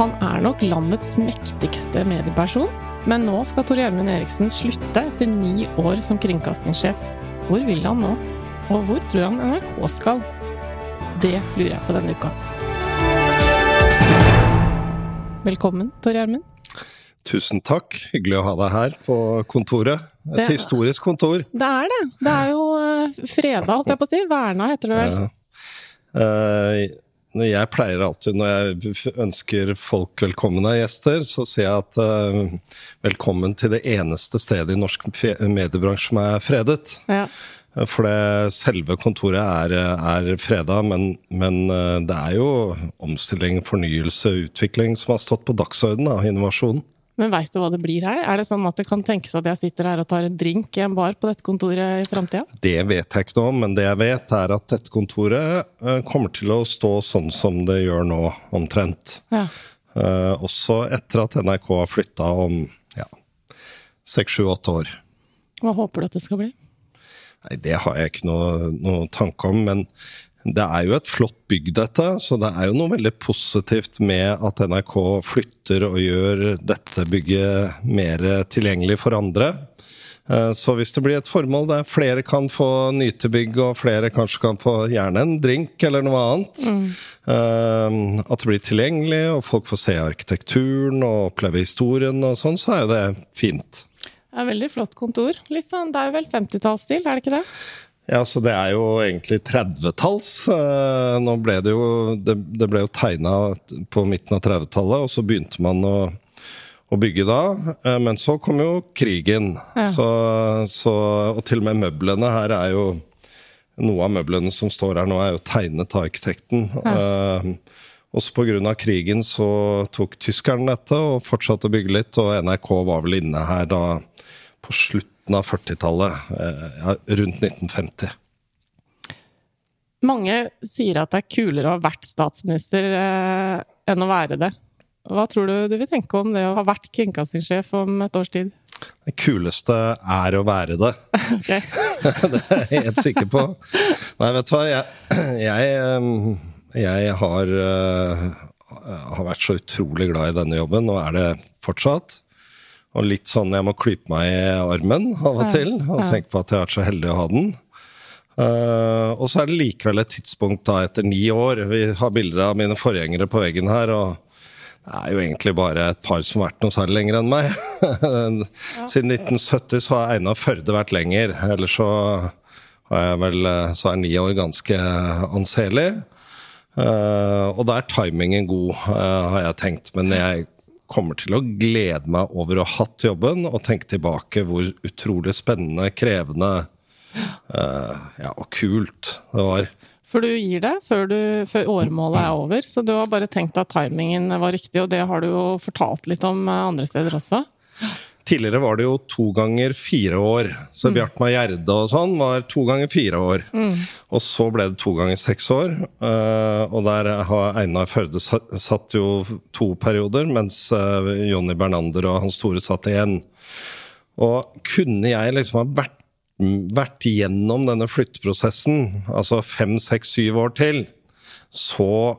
Han er nok landets mektigste medieperson, men nå skal Tor Gjermund Eriksen slutte etter ni år som kringkastingssjef. Hvor vil han nå? Og hvor tror han NRK skal? Det lurer jeg på denne uka. Velkommen, Tor Gjermund. Tusen takk. Hyggelig å ha deg her på kontoret. Et Det- historisk kontor. Det er det. Det er jo uh, freda, holdt jeg på å si. Verna heter det vel. Ja. Eh, jeg pleier alltid, når jeg ønsker folk velkommen av gjester, så sier jeg at uh, velkommen til det eneste stedet i norsk mediebransje som er fredet. Ja. For det, selve kontoret er, er freda, men, men eh, det er jo omstilling, fornyelse, utvikling som har stått på dagsordenen av innovasjon. Men veit du hva det blir her? Er det sånn at det kan tenkes at jeg sitter her og tar en drink i en bar på dette kontoret i framtida? Det vet jeg ikke noe om, men det jeg vet er at dette kontoret eh, kommer til å stå sånn som det gjør nå, omtrent. Ja. Eh, også etter at NRK har flytta om ja, seks, sju, åtte år. Hva håper du at det skal bli? Nei, det har jeg ikke noe, noe tanke om, men det er jo et flott bygg, dette. Så det er jo noe veldig positivt med at NRK flytter og gjør dette bygget mer tilgjengelig for andre. Eh, Så hvis det blir et formål der flere kan få nyte bygg, og flere kanskje kan få gjerne en drink eller noe annet, mm. at det blir tilgjengelig, og folk får se arkitekturen og oppleve historien og sånn, så er jo det fint. Det er veldig flott kontor. Sånn, det er jo vel 50-tallsstil, er det ikke det? Ja, så det er jo egentlig 30-talls. Eh, Nå ble det jo Det, det ble jo tegna på midten av 30-tallet, og så begynte man å, å bygge da. Eh, Men så kom jo krigen. Ja. Så, så, og til og med møblene her er jo Noe av møblene som står her nå, er jo tegnet av arkitekten. Eh, Også pga. krigen så tok tyskerne dette og fortsatte å bygge litt, og NRK var vel inne her da på slutten av 40-tallet, eh, ja, rundt 1950. Mange sier at det er kulere å ha vært statsminister eh, enn å være det. Hva tror du du vil tenke om det å ha vært kringkastingssjef om et års tid? Det kuleste er å være det. Ok. det er jeg helt sikker på. Nei, vet du hva, jeg, jeg, eh, jeg har, har vært så utrolig glad i denne jobben, og er det fortsatt. Og litt sånn jeg må klype meg i armen av og til, og tenke på at jeg har vært så heldig å ha den. Uh, og så er det likevel et tidspunkt da etter ni år. Vi har bilder av mine forgjengere på veggen her, og det er jo egentlig bare et par som har vært noe særlig lenger enn meg. Siden 1970 så har Einar Førde vært lenger. Ellers så har jeg vel eh, Så er ni år ganske anselig. Eh, og da er timingen god, har jeg tenkt. Men jeg kommer til å glede meg over å ha hatt jobben, og tenke tilbake hvor utrolig spennende, krevende uh, ja, og kult det var. For du gir deg før, du, før åremålet er over, så du har bare tenkt at timingen var riktig, og det har du jo fortalt litt om eh, andre steder også. Tidligere var det jo to ganger fire år. Så Bjartmar Gjerde og sånn var to ganger fire år. Og så ble det to ganger seks år. eh, og der har Einar Førde satt jo to perioder, mens uh, Jonny Bernander og Hans Tore satt igjen. Og kunne jeg liksom ha vært, vært gjennom denne flytteprosessen, altså fem, seks, syv år til, så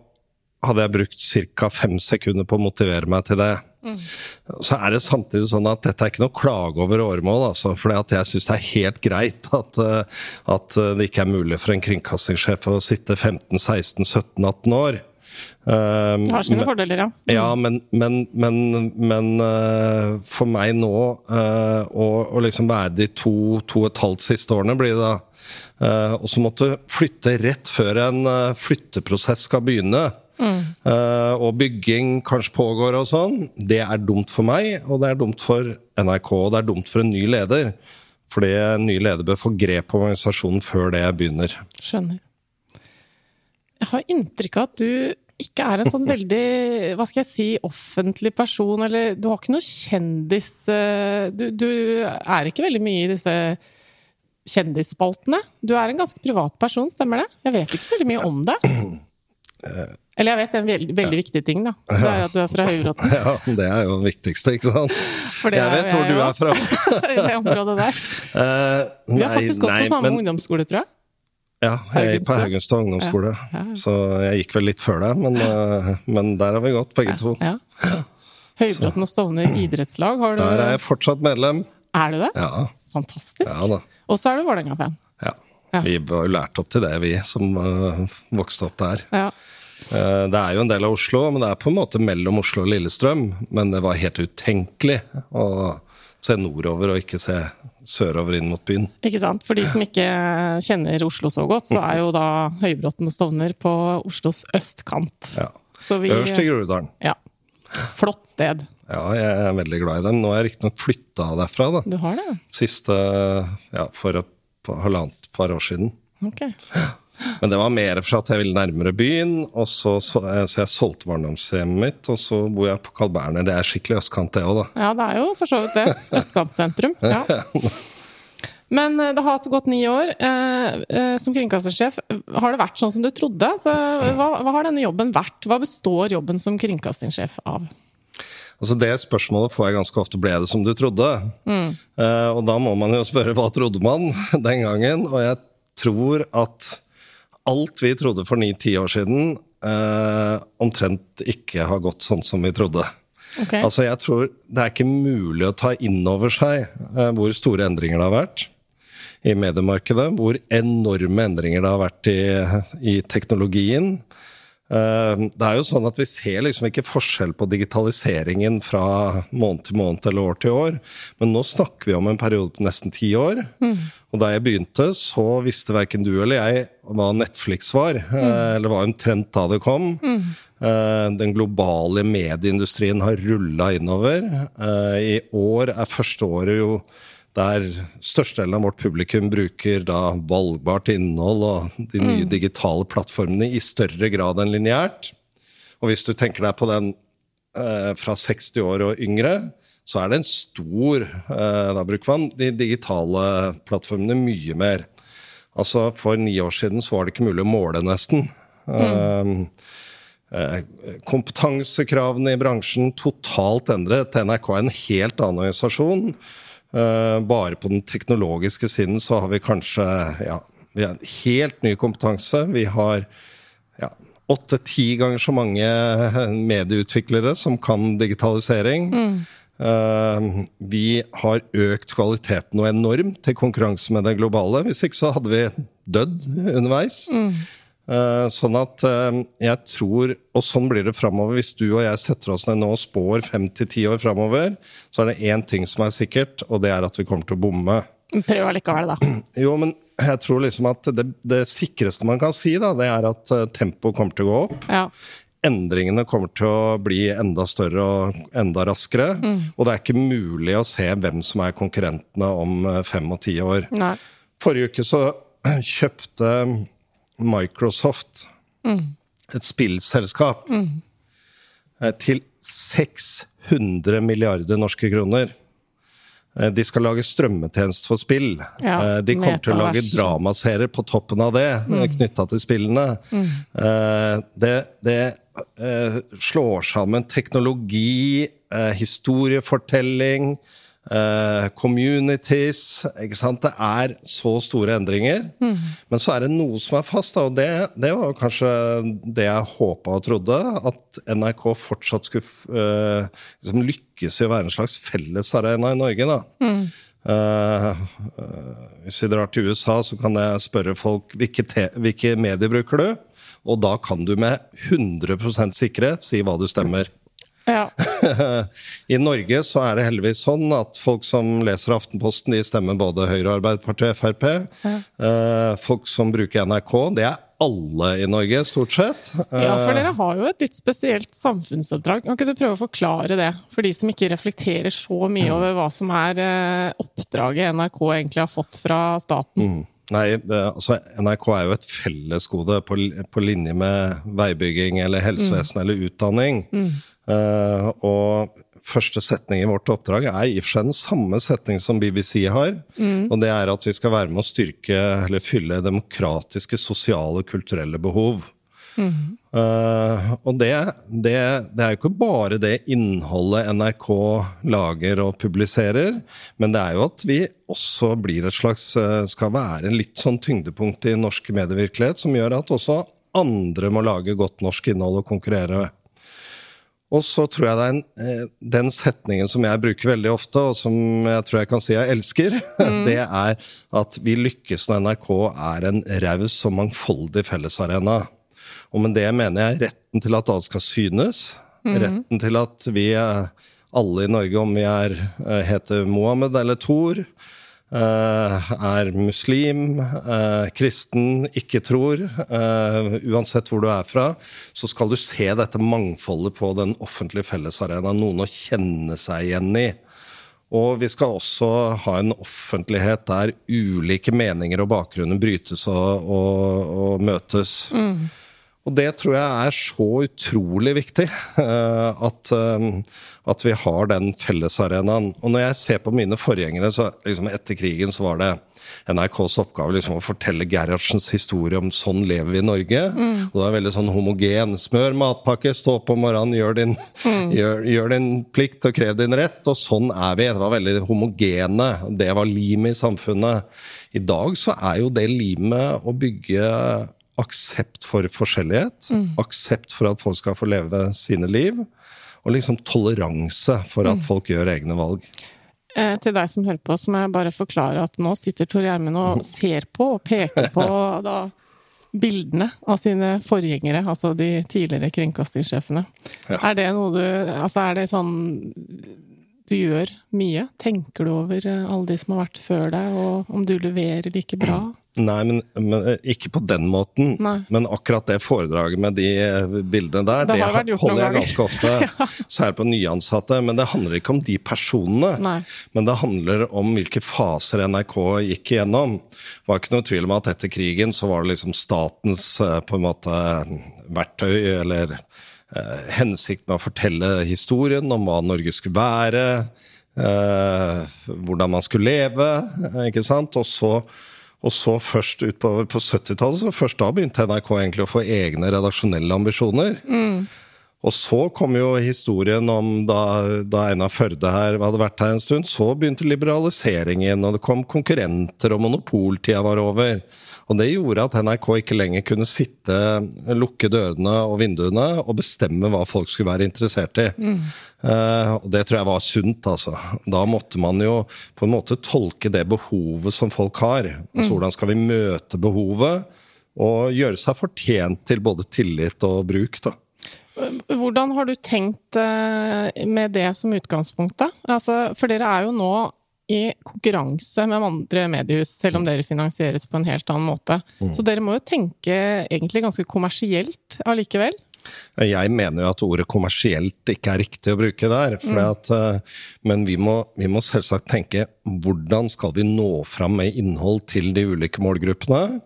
hadde jeg brukt ca. fem sekunder på å motivere meg til det. Så er det samtidig sånn at dette er ikke noe klage over åremål, altså, for jeg syns det er helt greit at, eh, at det ikke er mulig for en kringkastingssjef å sitte 15-16-17-18 år. Um, det har sine fordeler, ja. Mm. Ja, men, men, men, men uh, for meg nå uh, å, å, liksom være de to, to og et halvt siste årene, blir det da. Uh, og så måtte flytte rett før en flytteprosess skal begynne. Mm. og bygging kanskje pågår og sånn. Det er dumt for meg, og det er dumt for NRK, og det er dumt for en ny leder. Fordi en ny leder bør få grep på organisasjonen før det begynner. Skjønner. Jeg har inntrykk av at du ikke er en sånn veldig, hva skal jeg si, offentlig person, eller du har ikke noe kjendis eh, du, du er ikke veldig mye i disse kjendisspaltene. Du er en ganske privat person, stemmer det? Jeg vet ikke så veldig mye om det. Eller jeg vet en veldig, veldig viktig ting, da. Det er jo at du er fra Høybråten. Ja, det er jo det viktigste, ikke sant? jeg vet hvor du er fra. I det området der. Uh, Vi har faktisk gått nei, på samme men... ungdomsskole, tror jeg. Ja, jeg gikk på Haugenstad ungdomsskole, ja, ja. så jeg gikk vel litt før deg, men, uh, men der har vi gått, begge to. Ja. Høybråten og Stovner idrettslag, har du Der er jeg fortsatt medlem. Er du det? Ja. Fantastisk. Og så er du Vålerenga-fan. Ja. Vi var jo lært opp til det, vi som uh, vokste opp der. Ja. Uh, det er jo en del av Oslo, men det er på en måte mellom Oslo og Lillestrøm. Men det var helt utenkelig å se nordover og ikke se sørover inn mot byen. Ikke sant. For de som ikke kjenner Oslo så godt, så er jo da Høybråten og Stovner på Oslos østkant. Ja. Vi, Øverst i Groruddalen. Ja. Flott sted. Ja, jeg er veldig glad i dem. Nå har jeg riktignok flytta derfra, da. Du har det? Siste Ja, for et halvannet par år siden. Okay. Men det var mer for at jeg ville nærmere byen. og så, så, eh, så jeg solgte barndomshjemmet mitt, og så bor jeg på Carl Berner. Det er skikkelig østkant, det òg, da. Ja, det er jo for så vidt det. Østkantsentrum. Ja. Men eh, det har altså gått ni år. Eh, som kringkastersjef, har det vært sånn som du trodde? Så, hva, hva, har denne jobben vært? Hva består jobben som kringkastingssjef av? Altså Det spørsmålet får jeg ganske ofte. Ble det som du trodde? Mm. og da må man jo spørre hva trodde man den gangen? Og jeg tror at alt vi trodde for ni-ti år siden, uh, omtrent ikke har gått sånn som vi trodde. Okay. Altså, jeg tror Det er ikke mulig å ta inn over seg uh, hvor store endringer det har vært i mediemarkedet. Hvor enorme endringer det har vært i, i teknologien. Eh, det er jo sånn at Vi ser liksom ikke forskjell på digitaliseringen fra måned til måned eller år til år. Men nå snakker vi om en periode på nesten ti år. Mm. Og da jeg begynte, så visste verken du eller jeg hva Netflix var. Mm. Eller hva omtrent da det kom. Mm. Den globale medieindustrien har rulla innover. Eh, I år er første året jo der størstedelen av vårt publikum bruker da valgbart innhold og de nye mm. digitale plattformene i større grad enn lineært. Og hvis du tenker deg på den eh, fra 60 år og yngre, så er det en stor eh, Da bruker man de digitale plattformene mye mer. Altså For ni år siden så var det ikke mulig å måle, nesten. Mm. Eh, kompetansekravene i bransjen totalt endret. NRK er en helt annen organisasjon. Eh, bare på den teknologiske siden så har vi kanskje ja, vi har helt ny kompetanse. Vi har ja, åtte-ti ganger så mange medieutviklere som kan digitalisering. Mm. Uh, vi har økt kvaliteten noe enormt til konkurranse med det globale. Hvis ikke så hadde vi dødd underveis. Mm. Eh, sånn at eh, jeg tror, og sånn blir det framover, hvis du og jeg setter oss ned nå og spår fem til ti år framover, så er det én ting som er sikkert, og det er at vi kommer til å bomme. Prøv allikevel, da. Jo, men jeg tror liksom at det, det sikreste man kan si, da, det er at tempoet kommer til å gå opp. Ja endringene kommer til å bli enda større og enda raskere. Mm. Og det er ikke mulig å se hvem som er konkurrentene om eh, fem og ti år. Nei. Forrige uke så kjøpte Microsoft mm. et spillselskap mm. Eh, til 600 milliarder norske kroner. Eh, de skal lage strømmetjeneste for spill. Ja, de kommer til å lage dramaserier på toppen av det, mm. knytta til spillene. Mm. Det, det, eh, slår sammen teknologi, eh, historiefortelling, eh, communities ikke sant? Det er så store endringer. Men så er det noe som er fast, da, og det, det var kanskje det jeg håpa og trodde. At NRK fortsatt skulle uh, liksom lykkes i å være en slags fellesarena i Norge. da. Eh, Uh, hvis vi drar til USA, så kan jeg spørre folk hvilke, te hvilke medier bruker du? Og da kan du med 100% sikkerhet si hva du stemmer. Ja. I Norge så er det heldigvis sånn at folk som leser Aftenposten, de stemmer både Høyre, Arbeiderpartiet og Frp. Eh, folk som bruker NRK, det er alle i Norge, stort sett. ja, for Eh, dere har jo et litt spesielt samfunnsoppdrag. Kan ikke du prøve å forklare det, for de som ikke reflekterer så mye over hva som er eh, oppdraget NRK egentlig har fått fra staten? Nei, altså NRK er jo et fellesgode på, på linje med veibygging eller helsevesen eller utdanning. Eh, og første setning i vårt oppdrag er i og for seg den samme setning som BBC har. Og det er at vi skal være med å styrke eller fylle demokratiske, sosiale og kulturelle behov. Eh, og det, det, det er jo ikke bare det innholdet NRK lager og publiserer, men det er jo at vi også blir et slags eh, skal være en litt sånn tyngdepunkt i norsk medievirkelighet, som gjør at også andre må lage godt norsk innhold og konkurrere. Og så tror jeg det er en, eh, den setningen som jeg bruker veldig ofte, og som jeg tror jeg kan si jeg elsker, det er at vi lykkes når NRK er en raus og mangfoldig fellesarena. Og med det mener jeg retten til at alt skal synes. Retten til at vi alle i Norge, om vi er, eh, heter Mohammed eller Thor, er muslim, eh, kristen, ikke tror, eh, uansett hvor du er fra, så skal du se dette mangfoldet på den offentlige fellesarenaen. Noen å kjenne seg igjen i. Og vi skal også ha en offentlighet der ulike meninger og bakgrunner brytes og, og, og møtes. Og det tror jeg er så utrolig viktig, eh, at, eh, at vi har den fellesarenaen. Og når jeg ser på mine forgjengere, så liksom etter krigen så var det NRKs oppgave liksom å fortelle Gerhardsens historie om sånn lever vi i Norge. Og det var veldig sånn homogen. Smør matpakke, stå opp om morgenen, gjør din, gjør, gjør din plikt og krev din rett. Og sånn er vi. Det var veldig homogene. Det var limet i samfunnet. I dag så er jo det limet å bygge aksept for forskjellighet. Aksept for at folk skal få leve sine liv. Og liksom toleranse for at folk gjør egne valg. Eh, til deg som hører på, så må jeg bare forklare at nå sitter Tor Gjermund og ser på og peker på da, bildene av sine forgjengere, altså de tidligere kringkastingssjefene. Ja. Er det noe du Altså, er det sånn du gjør mye? Tenker du over eh, alle de som har vært før deg, og om du leverer like bra? Nei, men, men eh, ikke på den måten. Nei. Men akkurat det foredraget med de eh, bildene der, Det det, holder jeg ganske ofte. Særlig på nyansatte. Men det handler ikke om de personene. Nei. Men det handler om hvilke faser NRK gikk igjennom. Det var ikke noe tvil om at etter krigen så var det liksom statens på en måte verktøy, eller eh, hensikt med å fortelle historien om hva Norge skulle være. Eh, hvordan man skulle leve, eh, ikke sant. Og så og så først utpå på 70-tallet, så først da begynte NRK egentlig å få egne redaksjonelle ambisjoner. Og så kom jo historien om da, da Einar Førde her hadde vært her en stund, så begynte liberaliseringen, og det kom konkurrenter, og monopoltida var over. Og det gjorde at NRK ikke lenger kunne sitte, lukke dørene og vinduene og bestemme hva folk skulle være interessert i. Eh, og det tror jeg var sunt, altså. Da måtte man jo på en måte tolke det behovet som folk har. Altså hvordan skal vi møte behovet, og gjøre seg fortjent til både tillit og bruk, da. Hvordan har du tenkt eh, med det som utgangspunkt, da? Altså, for dere er jo nå i konkurranse med andre mediehus, selv om dere finansieres på en helt annen måte. Så dere må jo tenke egentlig ganske kommersielt allikevel? Jeg mener jo at ordet kommersielt ikke er riktig å bruke der. fordi At, eh, men vi må, vi må selvsagt tenke hvordan skal vi nå fram med innhold til de ulike målgruppene?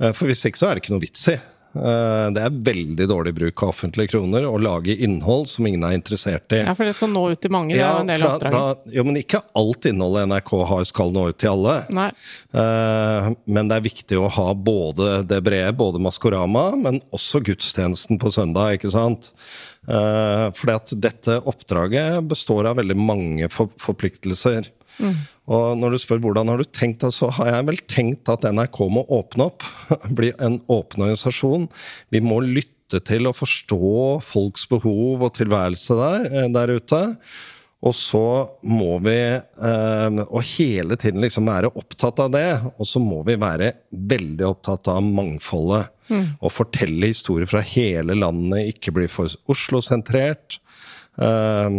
Eh, For hvis ikke så er det ikke noe vits i. Eh, Det er veldig dårlig bruk av offentlige kroner å lage innhold som ingen er interessert i. Ja, for det skal nå ut til mange. Det er en del av da, jo, men ikke alt innholdet NRK har skal nå ut til alle. Nei. Eh, men det er viktig å ha både det brede, både Maskorama, men også gudstjenesten på søndag, ikke sant? Uh, fordi at dette oppdraget består av veldig mange for, forpliktelser. Og når du spør hvordan har du tenkt, det, så har jeg vel tenkt at NRK må åpne opp. Bli en åpen organisasjon. Vi må lytte til og forstå folks behov og tilværelse der, eh, der ute. Og så må vi eh, og hele tiden liksom være opptatt av det. Og så må vi være veldig opptatt av mangfoldet. Og fortelle historier fra hele landet, ikke bli for Oslo-sentrert. Eh,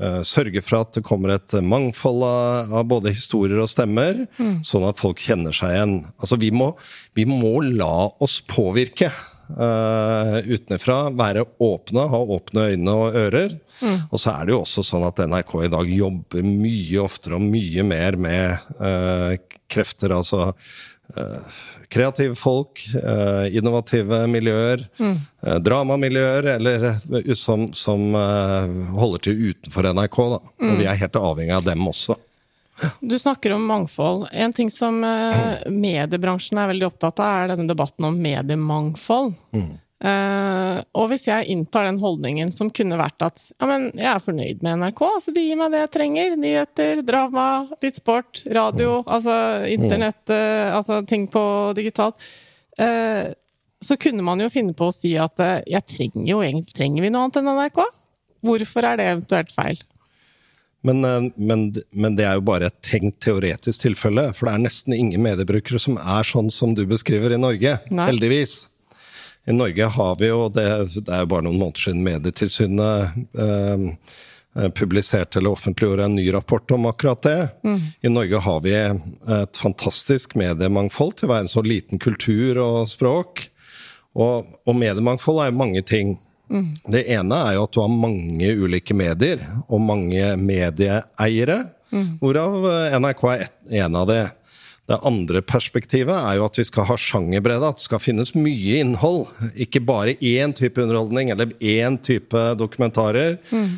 eh, sørge for at det kommer et mangfold av, både historier og stemmer, sånn at folk kjenner seg igjen. Altså, vi må, vi må la oss påvirke uh, utenfra. Være åpne, ha åpne øyne og ører. Og så er det jo også sånn at NRK i dag jobber mye oftere og mye mer med uh, krefter, altså eh, kreative folk, eh, innovative miljøer, eh, dramamiljøer, eller eh, som, som holder til utenfor NRK. Da. Og vi er helt avhengig av dem også. Du snakker om mangfold. En ting som mediebransjen er veldig opptatt av, er denne debatten om mediemangfold. Eh, og hvis jeg inntar den holdningen som kunne vært at ja, men jeg er fornøyd med NRK, altså de gir meg det jeg trenger. Nyheter, drama, litt sport, radio, altså internett, uh, altså ting på digitalt. Uh, så kunne man jo finne på å si at jeg trenger jo egentlig trenger vi noe annet enn NRK. Hvorfor er det eventuelt feil? Men, men, men det er jo bare et tenkt teoretisk tilfelle. For det er nesten ingen mediebrukere som er sånn som du beskriver i Norge. Nei. Heldigvis. I Norge har vi jo det, det er jo bare noen måneder siden Medietilsynet eh, eh, publiserte eller offentliggjorde en ny rapport om akkurat det. I Norge har vi et fantastisk mediemangfold til å være en så liten kultur og språk. Og, og mediemangfold er jo mange ting. Det ene er jo at du har mange ulike medier, og mange medieeiere, hvorav eh, NRK er en av de. Det andre perspektivet er jo at vi skal ha sjangerbredde, at det skal finnes mye innhold. Ikke bare én type underholdning eller én type dokumentarer. Mm.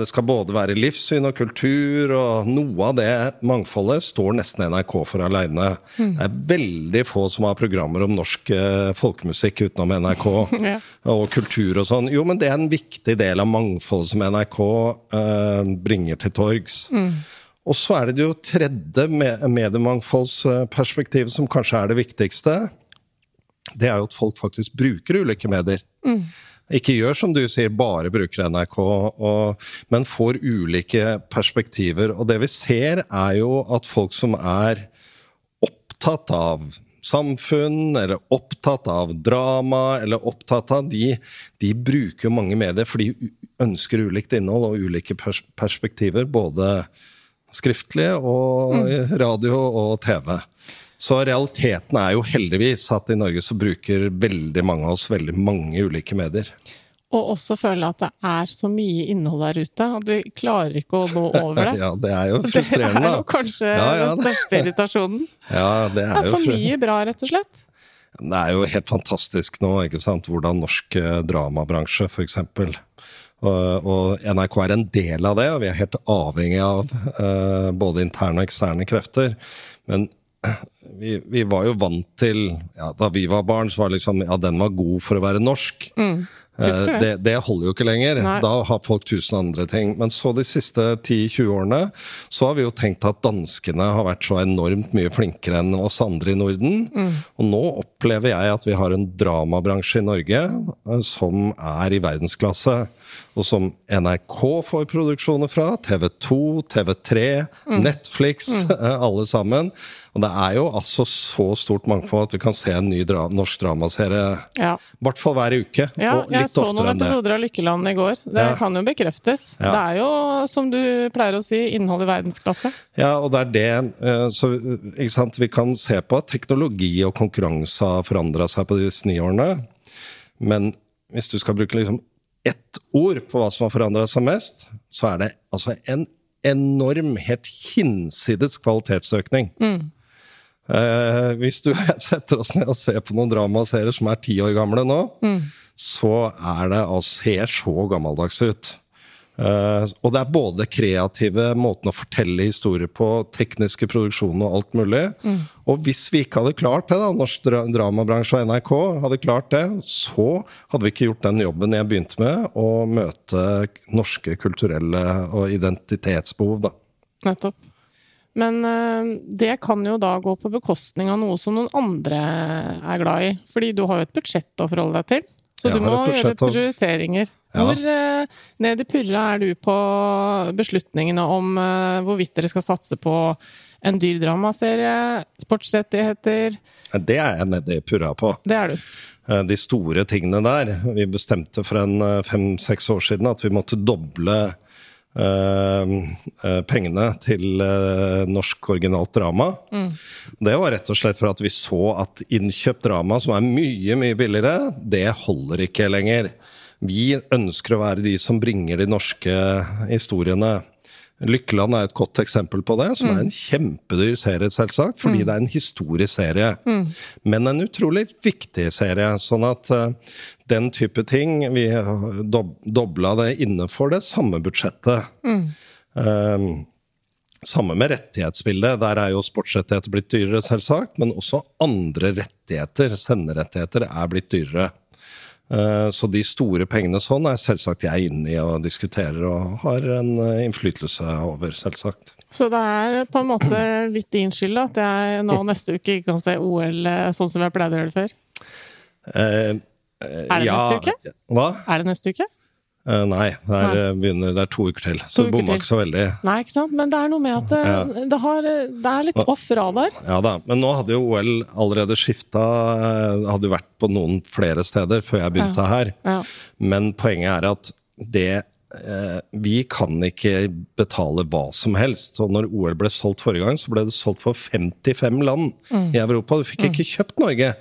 Det skal både være livssyn og kultur, og noe av det mangfoldet står nesten NRK for aleine. Det er veldig få som har programmer om norsk eh, folkemusikk utenom NRK. Ja. Og kultur og sånn. Jo, men det er en viktig del av mangfoldet som NRK eh, bringer til torgs. Og så er det jo tredje mediemangfoldsperspektiv mediemangfoldsperspektivet som kanskje er det viktigste. Det er jo at folk faktisk bruker ulike medier. Ikke gjør som du sier, bare bruker NRK, og, men får ulike perspektiver. Og det vi ser, er jo at folk som er opptatt av samfunn, eller opptatt av drama, eller opptatt av de, de bruker mange medier, for de ønsker ulikt innhold og ulike pers perspektiver, både skriftlige og radio og TV. Så realiteten er jo heldigvis at i Norge så bruker veldig mange av oss veldig mange ulike medier. Og også føle at det er så mye innhold der ute at du klarer ikke å nå over det. Ja, det er jo frustrerende. Det er jo kanskje Ja, ja, den største irritasjonen. Ja, det er, Det er jo for mye bra, rett og slett. Det er jo helt fantastisk nå, ikke sant, hvordan norsk dramabransje, dramabransje f.eks. Og, og NRK er en del av det, og vi er helt avhengig av uh, både interne og eksterne krefter. Men vi, vi var jo vant til ja, Da vi var barn, så var det liksom Ja, den var god for å være norsk. Mm. Eh, det. det, det holder jo ikke lenger. Nei. Da har folk tusen andre ting. Men så de siste 10-20 årene så har vi jo tenkt at danskene har vært så enormt mye flinkere enn oss andre i Norden. Og nå opplever jeg at vi har en dramabransje i Norge eh, som er i verdensklasse. Og som NRK får produksjoner fra, TV 2, TV3, Netflix, mm. alle sammen. Og det er jo altså så stort mangfold at vi kan se en ny dra norsk dramaserie Ja. i hvert fall hver uke. Ja, og jeg litt så oftere noen enn det. episoder av Lykkeland i går. Det Ja. kan jo bekreftes. Ja. Det er jo, som du pleier å si, innhold i verdensklasse. Ja, og det er det eh, Så ikke sant? vi kan se på at teknologi og konkurranse har forandra seg på disse ni årene. Men hvis du skal bruke liksom ett ord på hva som har forandra seg mest, så er det altså en enorm, helt hinsides kvalitetsøkning. Eh, hvis du setter oss ned og ser på noen dramaserier som er ti år gamle nå, så er det altså ser så gammeldags ut. Eh, og det er både kreative måten å fortelle historier på, tekniske produksjoner og alt mulig. Og hvis vi ikke hadde klart det, da, norsk dra dramabransje og NRK hadde klart det, så hadde vi ikke gjort den jobben jeg begynte med, å møte norske kulturelle og identitetsbehov, da. Nettopp. Men eh, det kan jo da gå på bekostning av noe som noen andre er glad i. Fordi du har jo et budsjett å forholde deg til. Så Jeg du må gjøre prioriteringer. Ja. Hvor uh, ned i purra er du på beslutningene om uh, hvorvidt dere skal satse på en dyr dramaserie, sportsrettigheter Det er jeg nedi purra på. Det er du. Eh, De store tingene der. Vi bestemte for en fem-seks år siden at vi måtte doble pengene til eh, norsk originalt drama. Det var rett og slett for at vi så at innkjøpt drama, som er mye, mye billigere, det holder ikke lenger. Vi ønsker å være de som bringer de norske historiene. Lykkeland er et godt eksempel på det, som er en kjempedyr serie, selvsagt, fordi det er en historisk serie. Men en utrolig viktig serie. Sånn at eh, den type ting Vi dob dobla det innenfor det samme budsjettet. Eh, samme med rettighetsbildet. Der er jo sportsrettigheter blitt dyrere, selvsagt. Men også andre rettigheter, senderettigheter, er blitt dyrere. Eh, Så de store pengene sånn er selvsagt jeg inne i og diskuterer og har en eh, innflytelse over, selvsagt. Så det er på en måte litt din skyld at jeg nå neste uke ikke kan se OL eh, sånn som jeg pleide å gjøre det før. Eh, Er det neste uke? Hva? Er det neste uke? Uh, nei, det er, Nei. eh, begynner, det er to uker til. Så uker bomma ikke så veldig. Nei, ikke sant? Men det er noe med at det, det, har, det er litt off radar. Ja da, Men nå hadde jo OL allerede skifta. Hadde jo vært på noen flere steder før jeg begynte her. Ja. Men poenget er at det eh, Vi kan ikke betale hva som helst. Og når OL ble solgt forrige gang, så ble det solgt for 55 land i Europa. Du fikk ikke kjøpt Norge.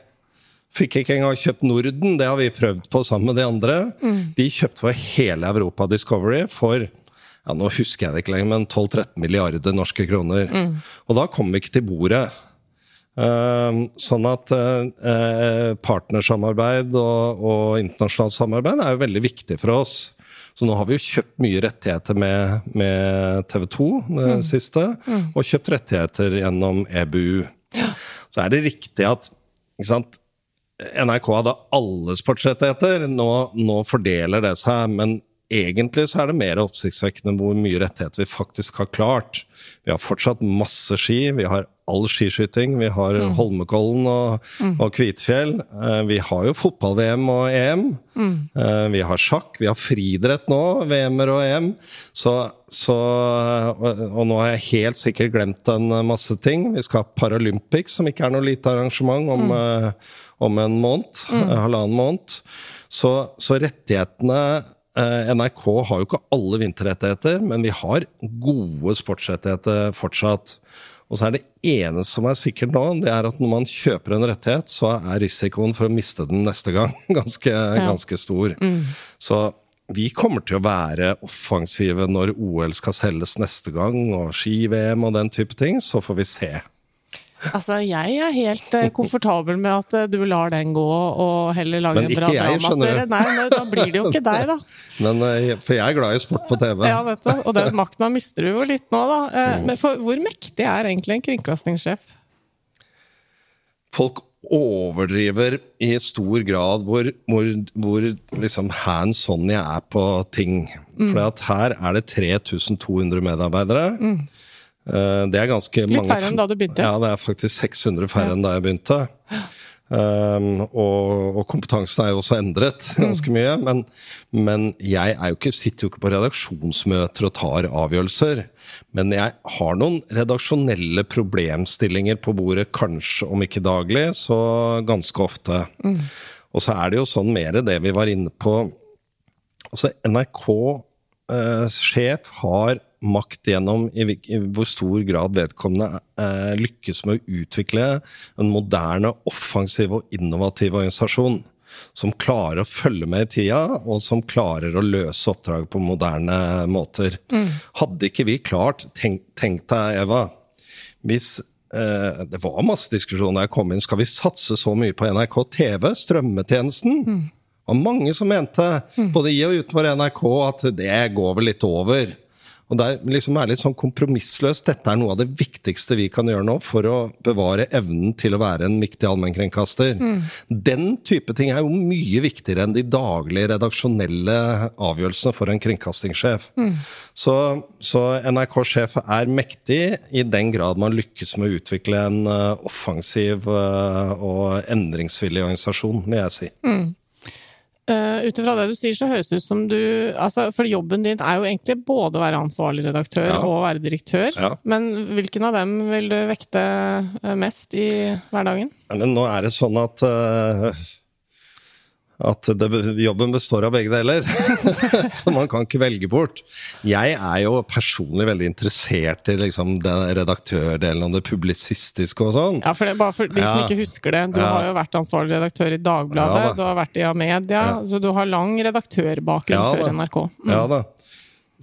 Fikk ikke engang kjøpt Norden, det har vi prøvd på sammen med de andre. De kjøpte for hele Europa Discovery for ja, nå husker jeg det ikke lenger, men 12-13 milliarder norske kroner. Og da kom vi ikke til bordet. Ehm, sånn at eh, eh, partnersamarbeid og, og internasjonalt samarbeid er jo veldig viktig for oss. Så nå har vi jo kjøpt mye rettigheter med, med TV 2 det siste, og kjøpt rettigheter gjennom EBU. Så er det riktig at ikke sant, NRK hadde alle sportsrettigheter. Nå, nå fordeler det seg, men egentlig så er det mer oppsiktsvekkende hvor mye rettigheter vi faktisk har klart. Vi har fortsatt masse ski, vi har all skiskyting, vi har Holmenkollen og, og Kvitfjell. Eh, Vi har jo fotball-VM og EM. Mm. Vi har sjakk, vi har friidrett nå, VM-er og EM. Så, så, og, nå har jeg helt sikkert glemt en masse ting. Vi skal ha Paralympics, som ikke er noe lite arrangement, om, eh, om en måned. mm. Halvannen måned. Så, så rettighetene eh, NRK har jo ikke alle vinterrettigheter, men vi har gode sportsrettigheter fortsatt. Og så er det eneste som er sikkert nå, det er at når man kjøper en rettighet, så er risikoen for å miste den neste gang ganske, ganske stor. Så vi kommer til å være offensive når OL skal selges neste gang, og ski-VM og den type ting. Så får vi se. Altså, jeg er helt eh, komfortabel med at eh, du lar den gå og heller lage Men en bra dramaserie. Nei, men da blir det jo ikke deg, da. Men, eh, for jeg er glad i sport på TV. Ja, vet du. Og den makta mister du jo litt nå, da. Mm. Men for, hvor mektig er egentlig en kringkastingssjef? folk overdriver i stor grad hvor, hvor, hvor liksom hands on jeg er på ting. For her er det 3200 medarbeidere. Eh, Det er ganske Litt mange færre enn da du begynte. Ja, det er faktisk 600 færre enn da jeg begynte. Um, og, og kompetansen er jo også endret ganske mye. Men, men jeg er jo ikke, sitter jo ikke på redaksjonsmøter og tar avgjørelser. Men jeg har noen redaksjonelle problemstillinger på bordet, kanskje om ikke daglig, så ganske ofte. Og så er det jo sånn mer det vi var inne på. Altså, NRK-sjef har makt gjennom i, hvor stor grad vedkommende eh, lykkes med å utvikle en moderne, offensiv og innovativ organisasjon. Som klarer å følge med i tida, og som klarer å løse oppdraget på moderne måter. Hadde ikke vi klart Tenk, tenk deg, Eva. Hvis eh, det var masse diskusjon da jeg kom inn. Skal vi satse så mye på NRK TV, strømmetjenesten? Det var mange som mente, både i og utenfor NRK, at det går vel litt over. Og det er liksom er litt sånn kompromissløst. Dette er noe av det viktigste vi kan gjøre nå for å bevare evnen til å være en viktig allmennkringkaster. Den type ting er jo mye viktigere enn de daglige redaksjonelle avgjørelsene for en kringkastingssjef. Så, så NRK-sjef er mektig i den grad man lykkes med å utvikle en eh, offensiv eh, og endringsvillig organisasjon, vil jeg si. Uh, Ut ifra det du sier, så høres det ut som du altså, For jobben din er jo egentlig både å være ansvarlig redaktør Ja. og være direktør. Ja. Men hvilken av dem vil du vekte eh, mest i hverdagen? Nå er det sånn at eh, at det, jobben består av begge deler. så man kan ikke velge bort. Jeg er jo personlig veldig interessert i liksom, den redaktørdelen og det publisistiske og sånn. Ja, for det, bare for de som Ja. ikke husker det. Du Ja. har jo vært ansvarlig redaktør i Dagbladet, Ja da. du har vært i Amedia, så du har lang redaktørbakgrunn før. NRK. Mm. Ja da.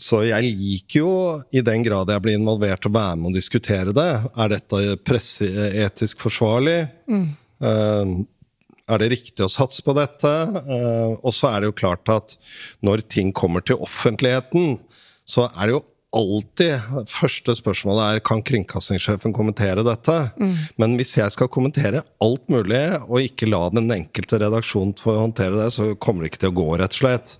Så jeg liker jo, i den grad jeg blir involvert og være med å diskutere det, er dette presseetisk forsvarlig? Eh, er det riktig å satse på dette? Eh, og så er det jo klart at når ting kommer til offentligheten, så er det jo alltid Første spørsmålet er kan kringkastingssjefen kommentere dette. Men hvis jeg skal kommentere alt mulig, og ikke la den enkelte redaksjon få håndtere det, så kommer det ikke til å gå, rett og slett.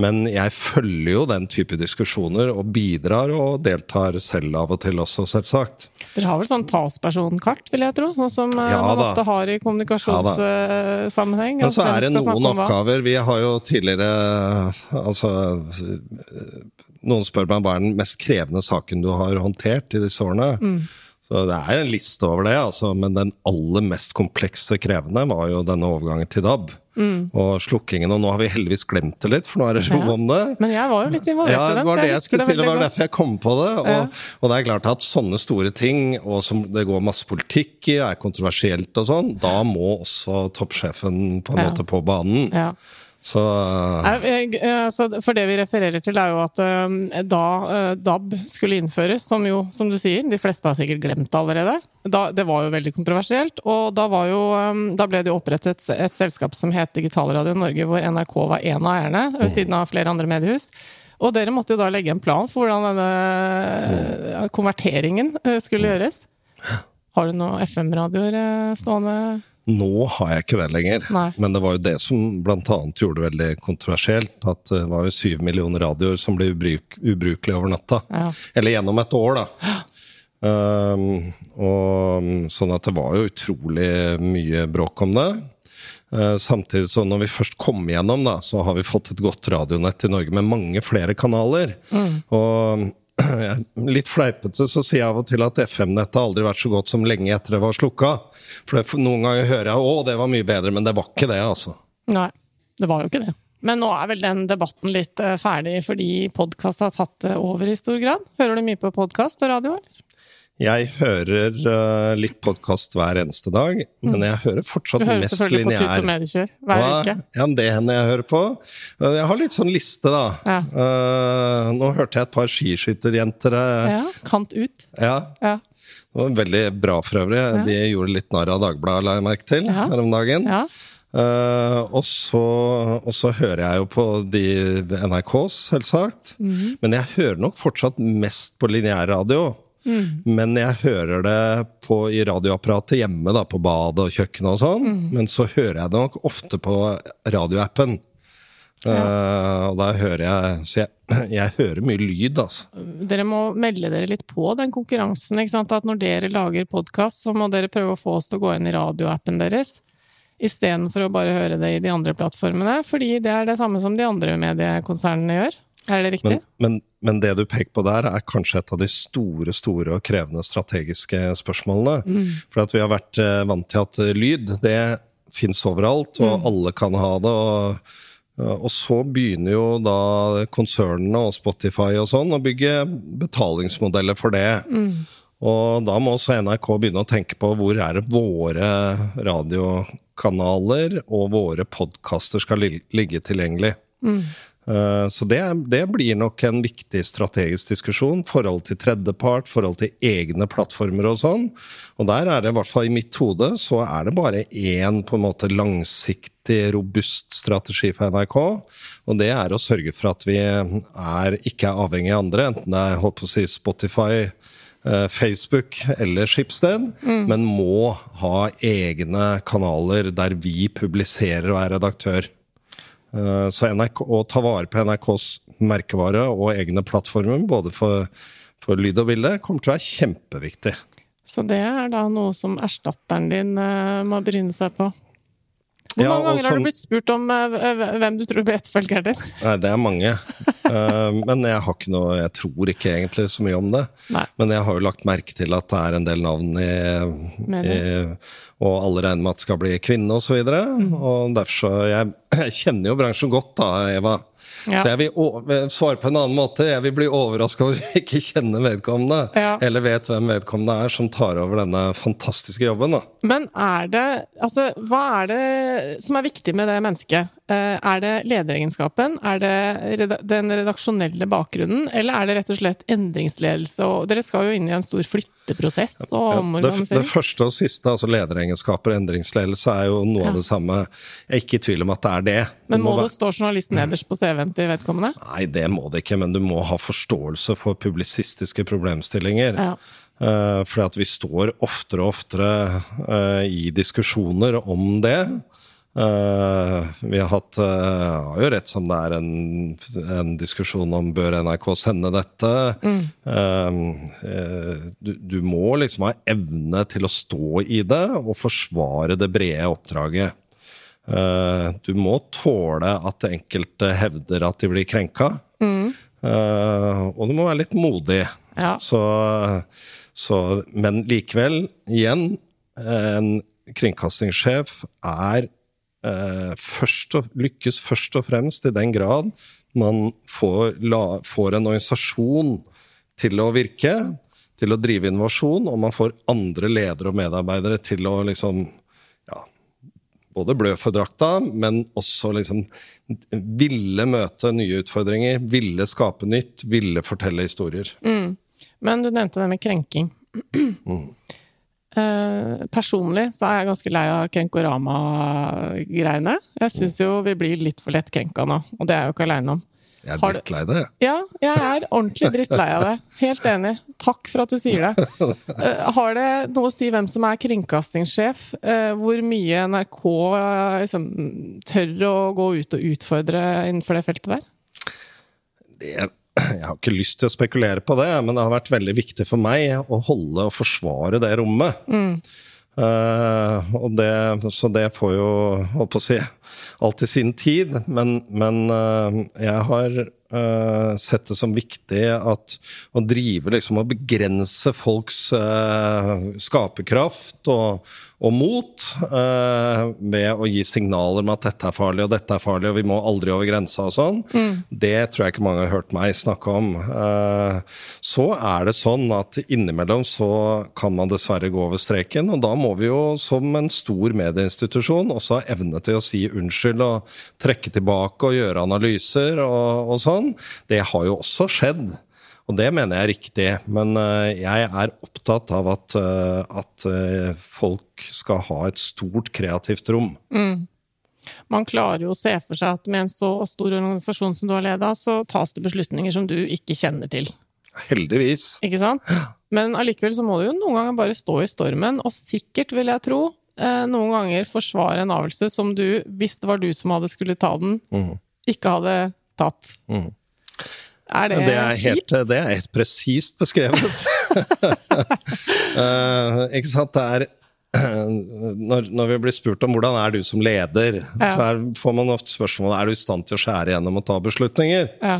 Men jeg følger jo den type diskusjoner, og bidrar og deltar selv av og til også, selvsagt. Dere har vel sånn talspersonkart, vil jeg tro? Sånn som eh, Ja man da. ofte har i kommunikasjonssammenheng. Men så er det noen oppgaver Vi har jo tidligere Altså Noen spør meg hva er den mest krevende saken du har håndtert i disse årene. Så det er en liste over det, altså. Men den aller mest komplekse krevende var jo denne overgangen til DAB. Og slukkingen. Og nå har vi heldigvis glemt det litt, for nå er det ro Ja. om det. Men jeg var jo litt involvert Ja, i det den, var så det jeg jeg husker skulle det jeg Det var derfor jeg kom på det. Og, Ja. og det er klart at sånne store ting, og som det går masse politikk i, er kontroversielt og sånn, da må også toppsjefen på en Ja. måte på banen. Så jeg- altså, For det vi refererer til, er jo at eh, da eh, DAB skulle innføres, som jo, som du sier, de fleste har sikkert glemt det allerede, da, det var jo veldig kontroversielt. Og da, var jo, eh, da ble det jo opprettet et selskap som het Digitalradio Norge, hvor NRK var en av eierne, ved siden av flere andre mediehus. Og dere måtte jo da legge en plan for hvordan denne eh, konverteringen eh, skulle gjøres. Har du noen FM-radioer eh, stående? Nå har jeg ikke det lenger. Nei. Men det var jo det som annet gjorde det veldig kontroversielt. At det var jo syv millioner radioer som ble ubruk, ubrukelige over natta. Ja. Eller gjennom et år, da. Um, og sånn at det var jo utrolig mye bråk om det. Uh, samtidig så når vi først kom igjennom, da, så har vi fått et godt radionett i Norge med mange flere kanaler. Og jeg- litt fleipete så sier jeg av og til at FM-nettet aldri vært så godt som lenge etter det var slukka. For noen ganger hører jeg å, det var mye bedre, men det var ikke det, altså. Nei, det var jo ikke det. Men nå er vel den debatten litt eh, ferdig, fordi podkast har tatt det over i stor grad. Hører du mye på podkast og radio, eller? Jeg hører uh, litt podkast hver eneste dag, men jeg hører Du fortsatt hører mest selvfølgelig på Tut og Medikjør hver uke. Ja, det hender jeg hører på. Uh, Jeg har litt sånn liste, da. Ja. Uh, nå hørte jeg et par skiskytterjenter Ja, kant ut. ja. Ja. Det var veldig bra for øvrig. De gjorde litt narr av Dagbladet, la jeg merke til, Ja. her om dagen. ja. Uh, og, så, og så hører jeg jo på de NRKs, selvsagt. Mhm. Men jeg hører nok fortsatt mest på lineærradio. Mhm. Men jeg hører det på, i radioapparatet hjemme, da, på badet og kjøkkenet og sånn. Mm. Men så hører jeg det nok ofte på radioappen. Eh, og da hører jeg Så jeg, jeg hører mye lyd, altså. Dere må melde dere litt på den konkurransen. ikke sant? At når dere lager podkast, så må dere prøve å få oss til å gå inn i radioappen deres. Istedenfor å bare høre det i de andre plattformene. Fordi det er det samme som de andre mediekonsernene gjør. Er det riktig? Men, men, men det du peker på der, er kanskje et av de store store og krevende strategiske spørsmålene. For at vi har vært eh, vant til at eh, lyd, det fins overalt, og alle kan ha det. og og så begynner jo da konsernene og Spotify og sånn å bygge betalingsmodeller for det. Og da må også NRK begynne å tenke på hvor er det våre radiokanaler og våre podkaster skal ligge tilgjengelig. Eh, Så det, det blir nok en viktig strategisk diskusjon. Forhold til tredjepart, forhold til egne plattformer og sånn. Og der er det, i hvert fall i mitt hode, så er det bare én på en måte langsiktig, robust strategi for NRK. Og det er å sørge for at vi er, ikke er avhengig av andre, enten det er holdt på å si Spotify, eh, Facebook eller Schibsted, men må ha egne kanaler der vi publiserer og er redaktør. Eh, Så NRK, å ta vare på NRKs merkevare og egne plattformer, både for, for lyd og bilde, kommer til å være kjempeviktig. Så det er da noe som erstatteren din eh, må bryne seg på. Hvor mange ja, ganger har du blitt spurt om eh, hvem du tror blir etterfølgeren din? Nei, det er mange. Men jeg har ikke noe Jeg tror ikke egentlig så mye om det. Nei. Men jeg har jo lagt merke til at det er en del navn i, i Og alle regner med at det skal bli kvinne osv. Og, så og derfor så jeg, jeg kjenner jo bransjen godt, da, Eva. Ja. Så jeg vil å- svare på en annen måte. Jeg vil bli overraska over å ikke kjenne vedkommende. Ja. Eller vet hvem vedkommende er som tar over denne fantastiske jobben. da. Men er det Altså, hva er det som er viktig med det mennesket? Eh, Er det lederegenskapen? Er det den redaksjonelle bakgrunnen? Eller er det rett og slett endringsledelse? Og dere skal jo inn i en stor flytteprosess og Ja, det, det første og siste, altså lederegenskaper og endringsledelse, er jo noe av det samme. Jeg er ikke i tvil om at det er det. Men må, må være- det stå journalist nederst på CV-en til vedkommende? Nei, det må det ikke, men du må ha forståelse for publisistiske problemstillinger. Ja. Eh, fordi at vi står oftere og oftere eh, i diskusjoner om det. Eh, vi har hatt har jo rett som det er en, en diskusjon om bør NRK sende dette. Eh, du, du må liksom ha evne til å stå i det og forsvare det brede oppdraget. Du må tåle at enkelte hevder at de blir krenka. Eh, og du må være litt modig. Ja. Så, så, men likevel, igjen, en kringkastingssjef er eh, først og, lykkes først og fremst i den grad man får, la, får en organisasjon til å virke, til å drive innovasjon, og man får andre ledere og medarbeidere til å liksom både blø for drakta, men også liksom ville møte nye utfordringer, ville skape nytt, ville fortelle historier. Men du nevnte det med krenking. Eh, personlig så er jeg ganske lei av Krenkorama-greiene. Jeg syns jo vi blir litt for lett krenka nå, og det er jeg jo ikke aleine om. Jeg er drittlei det. Ja, jeg er ordentlig drittlei av det. Helt enig. Takk for at du sier det. Uh, har det noe å si hvem som er kringkastingssjef? Uh, hvor mye NRK uh, liksom, tør å gå ut og utfordre innenfor det feltet der? det jeg har ikke lyst til å spekulere på det, men det har vært veldig viktig for meg å holde og forsvare det rommet. Eh, og det, så det får jo, holdt på å si, alltid sin tid. Men, men uh, jeg har uh, sett det som viktig at å drive liksom og begrense folks skaperkraft og, og mot eh, ved å gi signaler om at dette er farlig og dette er farlig og vi må aldri over grensa og sånn, det tror jeg ikke mange har hørt meg snakke om. Eh, så er det sånn at innimellom så kan man dessverre gå over streken, og da må vi jo som en stor medieinstitusjon også ha evne til å si unnskyld og trekke tilbake og gjøre analyser og, og sånn. Det har jo også skjedd. Og det mener jeg er riktig, men eh, jeg er opptatt av at, eh, at eh, folk skal ha et stort kreativt rom. Man klarer jo å se for seg at med en så stor organisasjon som du har leda, så tas det beslutninger som du ikke kjenner til. Heldigvis. Ikke sant? Men allikevel så må du jo noen ganger bare stå i stormen, og sikkert, vil jeg tro, noen ganger forsvare en avgjørelse som du, hvis det var du som hadde skulle ta den, ikke hadde tatt. Er det, Det er helt, kjipt? det er helt presist beskrevet. uh, ikke sant? Det er når, når vi blir spurt om hvordan er du som leder, Ja. så er, får man ofte spørsmålet er du i stand til å skjære gjennom og ta beslutninger. Ja.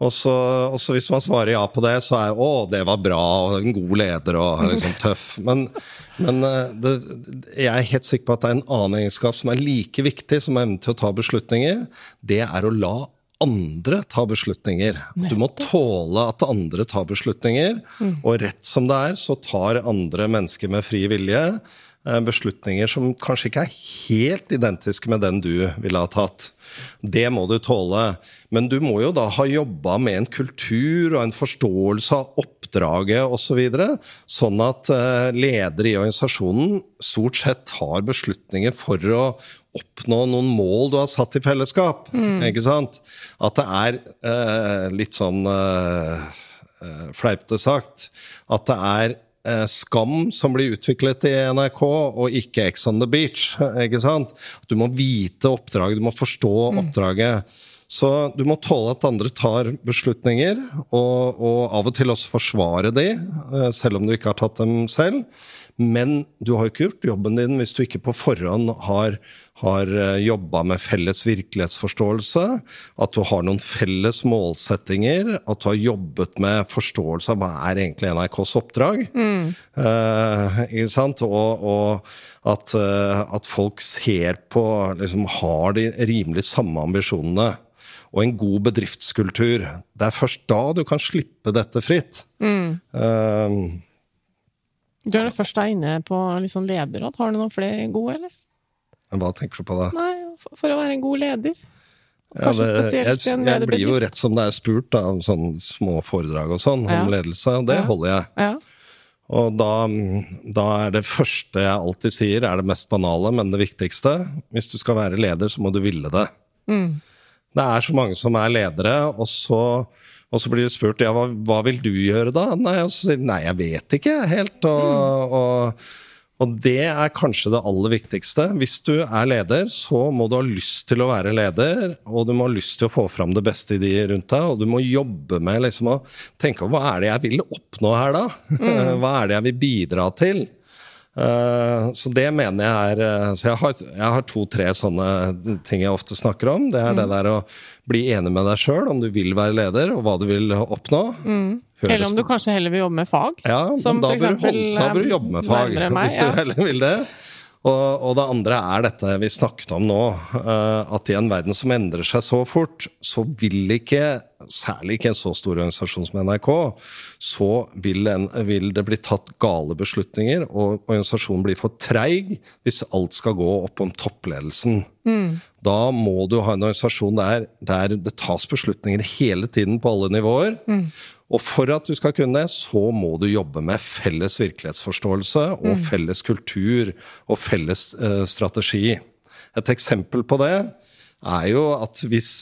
Og så, og så hvis man svarer ja på det, så er å, det var bra, og en god leder og liksom tøff. Men, men eh, det, jeg er helt sikker på at det er en annen egenskap som er like viktig som evnen til å ta beslutninger. Det er å la andre tar beslutninger. Du må tåle at andre tar beslutninger, og rett som det er, så tar andre mennesker med fri vilje beslutninger som kanskje ikke er helt identiske med den du ville ha tatt. Det må du tåle. Men du må jo da ha jobba med en kultur og en forståelse av oppdraget osv., så videre, sånn at eh, ledere i organisasjonen stort sett tar beslutninger for å oppnå noen mål du har satt i fellesskap. Ikke sant? At det er eh, litt sånn eh, eh, fleipete sagt at det er eh, Skam som blir utviklet i NRK, og ikke Ex on the Beach. ikke sant? Du må vite oppdraget, du må forstå oppdraget. Så du må tåle at andre tar beslutninger, og, og av og til også forsvare de, eh, selv om du ikke har tatt dem selv. Men du har jo ikke gjort jobben din hvis du ikke på forhånd har, har jobba med felles virkelighetsforståelse, at du har noen felles målsettinger, at du har jobbet med forståelse av hva er egentlig NRKs oppdrag. Eh, ikke sant? Og, og at, eh, at folk ser på liksom, Har de rimelig samme ambisjonene? Og en god bedriftskultur. Det er først da du kan slippe dette fritt. Eh, Du er først er inne på sånn lederråd. Har du noen flere gode, eller? hva tenker du på da? Nei, for, å være en god leder. Ja, Kanskje det, spesielt jeg, jeg blir jo rett som det er spurt, da, om sånne små foredrag og sånn, Ja. om ledelse, og det Ja. holder jeg. Ja. Og da, da er det første jeg alltid sier, er det mest banale, men det viktigste. Hvis du skal være leder, så må du ville det. Det er så mange som er ledere, og så, og så blir det spurt ja, hva, hva vil du gjøre da? Nei, og så sier de nei, jeg vet ikke helt. Og, og, og det er kanskje det aller viktigste. Hvis du er leder, så må du ha lyst til å være leder, og du må ha lyst til å få fram det beste i de rundt deg, og du må jobbe med liksom å tenke hva er det jeg vil oppnå her da? Hva er det jeg vil bidra til? Eh, så det mener jeg er eh, Så jeg har, har to-tre sånne ting jeg ofte snakker om. Det er det der å bli enig med deg sjøl om du vil være leder, og hva du vil oppnå. Mm. Eller om du kanskje heller vil jobbe med fag. ja, som da for bør, du eksempel, da bør du eh, jobbe med fag, meg, hvis du ja. heller vil det. Og, og det andre er dette vi snakket om nå, eh, at i en verden som endrer seg så fort, så vil ikke, særlig ikke en så stor organisasjon som NRK, så vil, en, vil det bli tatt gale beslutninger, og organisasjonen blir for treig hvis alt skal gå opp om toppledelsen. Da må du ha en organisasjon der, der det tas beslutninger hele tiden på alle nivåer. Og for at du skal kunne det, så må du jobbe med felles virkelighetsforståelse og felles kultur og felles uh, strategi. Et eksempel på det er jo at hvis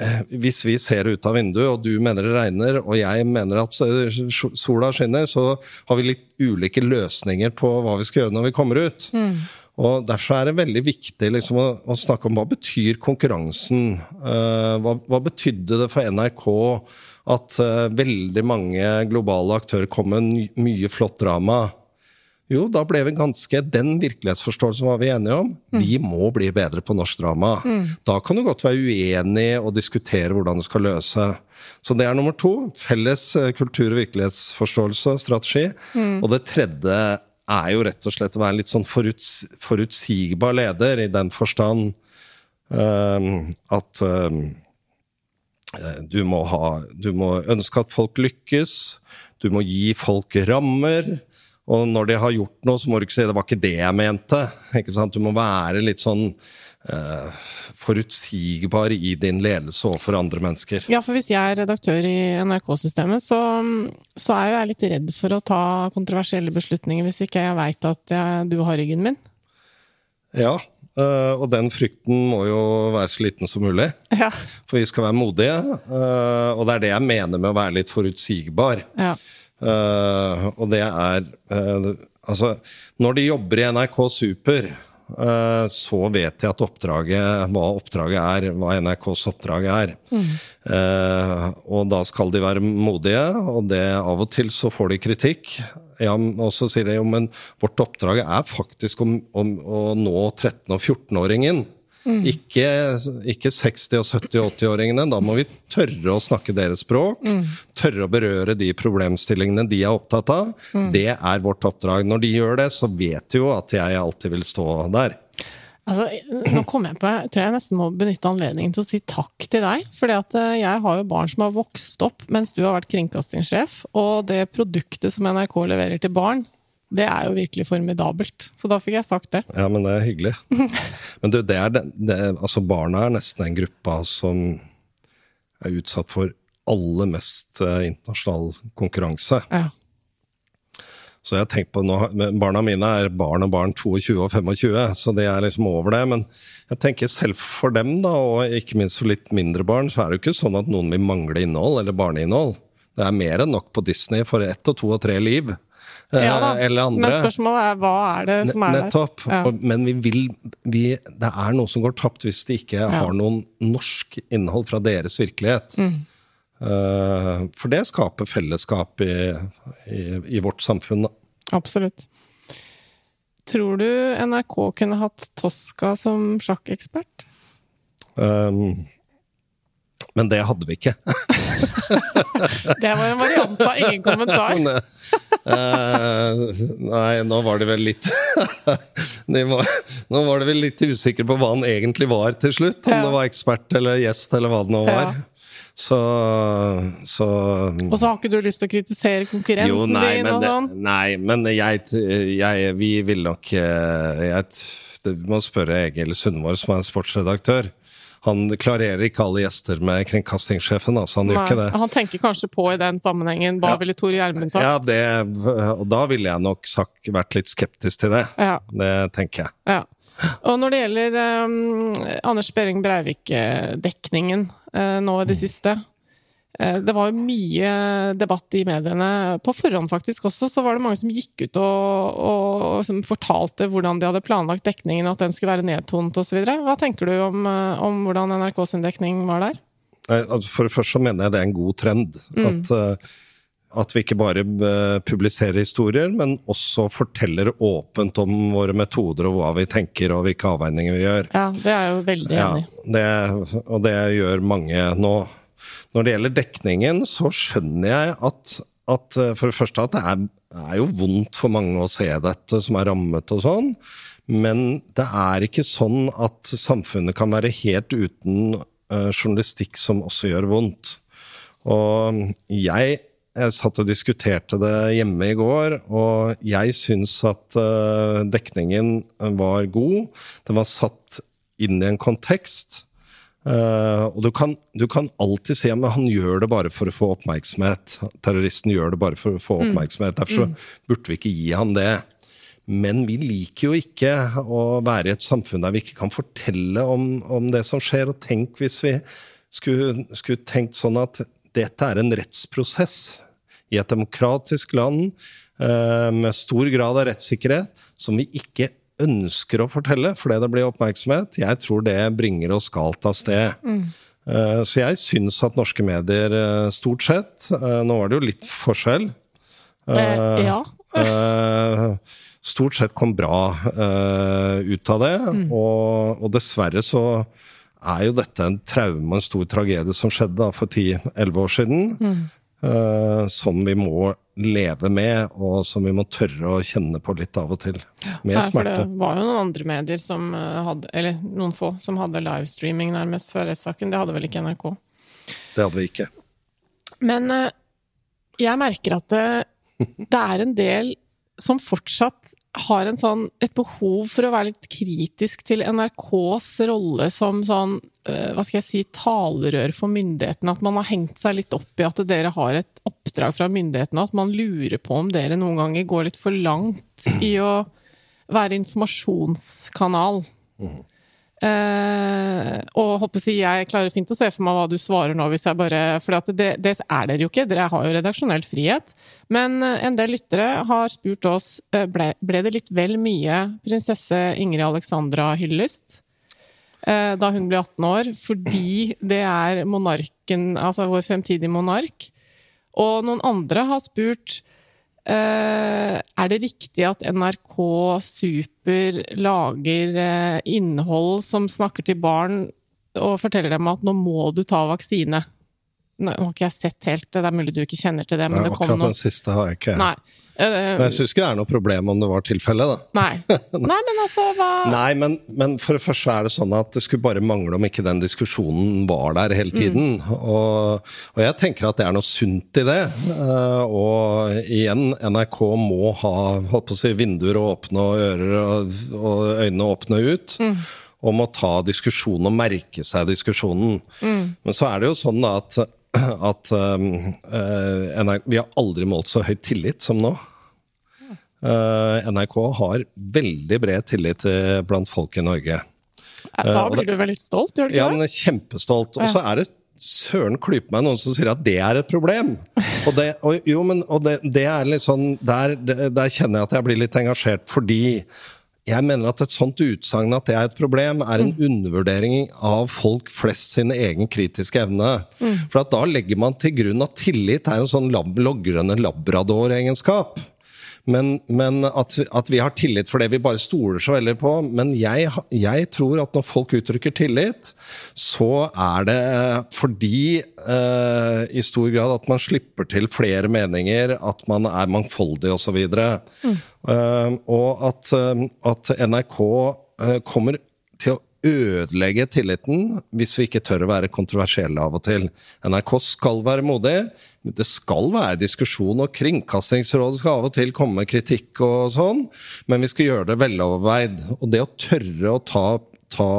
eh, hvis vi ser ut av vinduet, og du mener det regner, og jeg mener at sola skinner, så har vi litt ulike løsninger på hva vi skal gjøre når vi kommer ut. Og Derfor er det veldig viktig liksom, å, å snakke om hva betyr konkurransen. Uh, hva, hva betydde det for NRK at eh, veldig mange globale aktører kom med mye flott drama? Jo, da ble vi ganske Den virkelighetsforståelsen var vi enige om. Vi må bli bedre på norsk drama. Da kan du godt være uenig og diskutere hvordan du skal løse. Så det er nummer to. Felles eh, kultur- og virkelighetsforståelse og strategi. Og det tredje er jo rett og slett å være en litt sånn foruts, forutsigbar leder, i den forstand um, at eh, du må, ha, du må ønske at folk lykkes, du må gi folk rammer. Og når de har gjort noe, så må du ikke si 'det var ikke det jeg mente'. Du må være litt sånn eh, forutsigbar i din ledelse overfor andre mennesker. Ja, for hvis jeg er redaktør i NRK-systemet, så, så er jo jeg litt redd for å ta kontroversielle beslutninger hvis ikke jeg veit at jeg, du har ryggen min. Ja, eh, og den frykten må jo være så liten som mulig. Ja. For vi skal være modige, Uh, og det er det jeg mener med å være litt forutsigbar. ja. Uh, og det er Altså, når de jobber i NRK Super, så vet de at oppdraget, hva oppdraget er, hva NRKs oppdrag er. Eh, og da skal de være modige, og det av og til så får de kritikk. Ja, og så sier de jo, men vårt oppdrag er faktisk om, om å nå 13- og 14-åringen. Ikke, ikke 60- og 70- og 80-åringene. Da må vi tørre å snakke deres språk. Tørre å berøre de problemstillingene de er opptatt av. Det er vårt oppdrag. Når de gjør det, så vet de jo at jeg alltid vil stå der. Altså, nå kom jeg på, jeg tror jeg nesten må benytte anledningen til å si takk til deg. at eh, jeg har jo barn som har vokst opp mens du har vært kringkastingssjef, og det produktet som NRK leverer til barn, Det er jo virkelig formidabelt. Så da fikk jeg sagt det. Ja, men det er hyggelig. Men du, det er det, det, altså barna er nesten den gruppa som er utsatt for aller mest eh, internasjonal konkurranse. Ja. Så jeg har tenkt på nå, Barna mine er barn og barn 22 og 25, så de er liksom over det. Men jeg tenker selv for dem, da, og ikke minst for litt mindre barn, så er det jo ikke sånn at noen vil mangle innhold eller barneinnhold. Det er mer enn nok på Disney for ett og to og tre liv. eh, Ja da, eller andre. Men spørsmålet er hva er det som er Nettopp. der? Ja. Men vi vil vi, Det er noe som går tapt hvis de ikke har noen norsk innhold fra deres virkelighet. Mm. Eh, for det skaper fellesskap i, i, i vårt samfunn. da. Absolutt. Tror du NRK kunne hatt Tosca som sjakkekspert? Um, men det hadde vi ikke. Det var en variant av ingen kommentar. ne, uh, nei, nå var det vel litt var, Nå var det vel litt usikre på hva han egentlig var til slutt. Om Ja. det var ekspert eller gjest eller hva det nå var. Ja. Så, så Og så har ikke du lyst til å kritisere konkurrenten Jo, nei, din men, og sånn? nei, men jeg, jeg Vi vil nok eh, jeg, Du må spørre Egil Sundvår, som er sportsredaktør. Han klarerer ikke alle gjester med kringkastingssjefen, altså. Han gjør ikke det. Han tenker kanskje på i den sammenhengen hva Ja. ville Tor Gjermund sagt? Ja, det, og da ville jeg nok sagt, vært litt skeptisk til det. Ja. Det tenker jeg. Ja. Og når det gjelder um, Anders Behring Breivik-dekningen uh, nå i det siste eh, Det var mye debatt i mediene. På forhånd faktisk også, så var det mange som gikk ut og, og, og som fortalte hvordan de hadde planlagt dekningen, at den skulle være nedtonet osv. Hva tenker du om, eh, om hvordan NRK sin dekning var der? For det første så mener jeg det er en god trend. Mm. At, eh, at vi ikke bare eh, publiserer historier, men også forteller åpent om våre metoder og hva vi tenker og hvilke avveininger vi gjør. Ja, det er jo veldig enig det, og det gjør mange nå. Når det gjelder dekningen, så skjønner jeg at, at eh, for det første at det er, er jo vondt for mange å se dette som er rammet og sånn. Men det er ikke sånn at samfunnet kan være helt uten eh, journalistikk som også gjør vondt. Og jeg, jeg satt og diskuterte det hjemme i går, og jeg syns at eh, dekningen var god. Den var satt inn i en kontekst. Eh, og du kan, du kan alltid si at han gjør det bare for å få oppmerksomhet. Terroristen gjør det bare for å få oppmerksomhet. Derfor så burde vi ikke gi han det. Men vi liker jo ikke å være i et samfunn der vi ikke kan fortelle om, om det som skjer. Og tenk hvis vi skulle, skulle tenkt sånn at dette er en rettsprosess i et demokratisk land eh, med stor grad av rettssikkerhet, som vi ikke ønsker å fortelle fordi det blir oppmerksomhet. Jeg tror det bringer oss galt av sted. Mm. Så jeg syns at norske medier eh, stort sett eh, Nå var det jo litt forskjell. Eh, ja. Eh, stort sett kom bra eh, ut av det. Mm. Og, og dessverre så er jo dette en traume og en stor tragedie som skjedde for 10-11 år siden. Mm. Eh, som vi må leve med, og som vi må tørre å kjenne på litt av og til. Med ja, smerte. det var jo noen andre medier som eh, hadde, eller noen få, som hadde livestreaming nærmest før rettssaken. Det hadde vel ikke NRK. Det hadde vi ikke. Men eh, jeg merker at det, det er en del som fortsatt har sånn, et behov for å være litt kritisk til NRKs rolle som sånn, eh, hva skal jeg si, talerør for myndighetene. At man har hengt seg litt opp i at dere har et oppdrag fra myndighetene, at man lurer på om dere noen ganger går litt for langt i å være informasjonskanal. Eh, og håper si, jeg klarer fint å se for meg hva du svarer nå, hvis jeg bare For det, det er dere jo ikke, dere har jo redaksjonell frihet. Men eh, en del lyttere har spurt oss eh, ble, ble det litt vel mye prinsesse Ingrid Alexandra hyllest uh, da hun ble 18 år, fordi det er monarken, altså vår fremtidige monark. Og noen andre har spurt er det riktig at NRK Super lager eh, innhold som snakker til barn og forteller dem at nå må du ta vaksine? Nå har ikke jeg sett helt det, er mulig du ikke kjenner til det, men ja, det kom akkurat den siste har jeg ikke. Nei. Men jeg syns ikke det er noe problem om det var tilfellet, da. nei. Nei, men altså, hva Nei, men, men for det første er det sånn at det skulle bare mangle om ikke den diskusjonen var der hele tiden. Og, og jeg tenker at det er noe sunt i det. Eh, og igjen, NRK må ha holdt på å si, vinduer åpne og ører og, og øynene åpne ut. Og må ta diskusjonen og merke seg diskusjonen. Men så er det jo sånn da at, at eh, NRK, vi har aldri målt så høy tillit som nå. Uh, NRK har veldig bred tillit eh, blant folk i Norge. Da blir du vel litt stolt, gjør du ikke det? Ja, kjempestolt. Og så er det søren klype meg noen som sier at det er et problem. Og det, og, jo, men, og det, det er litt sånn der, der kjenner jeg at jeg blir litt engasjert, fordi jeg mener at et sånt utsagn at det er et problem, er en undervurdering av folk flest sin egen kritiske evne. For at da legger man til grunn at tillit er en sånn lab logrende labrador-egenskap. Men, men at, at vi har tillit for det vi bare stoler så veldig på. Men jeg, jeg tror at når folk uttrykker tillit, så er det fordi eh, i stor grad at man slipper til flere meninger, at man er mangfoldig osv. Mm. og at, eh, at NRK eh, kommer til å ødelegge tilliten hvis vi ikke tør å være kontroversielle av og til. NRK skal være modig, men det skal være diskusjon, og Kringkastingsrådet skal av og til komme med kritikk og sånn, men vi skal gjøre det veloverveid. Og det å tørre å ta, ta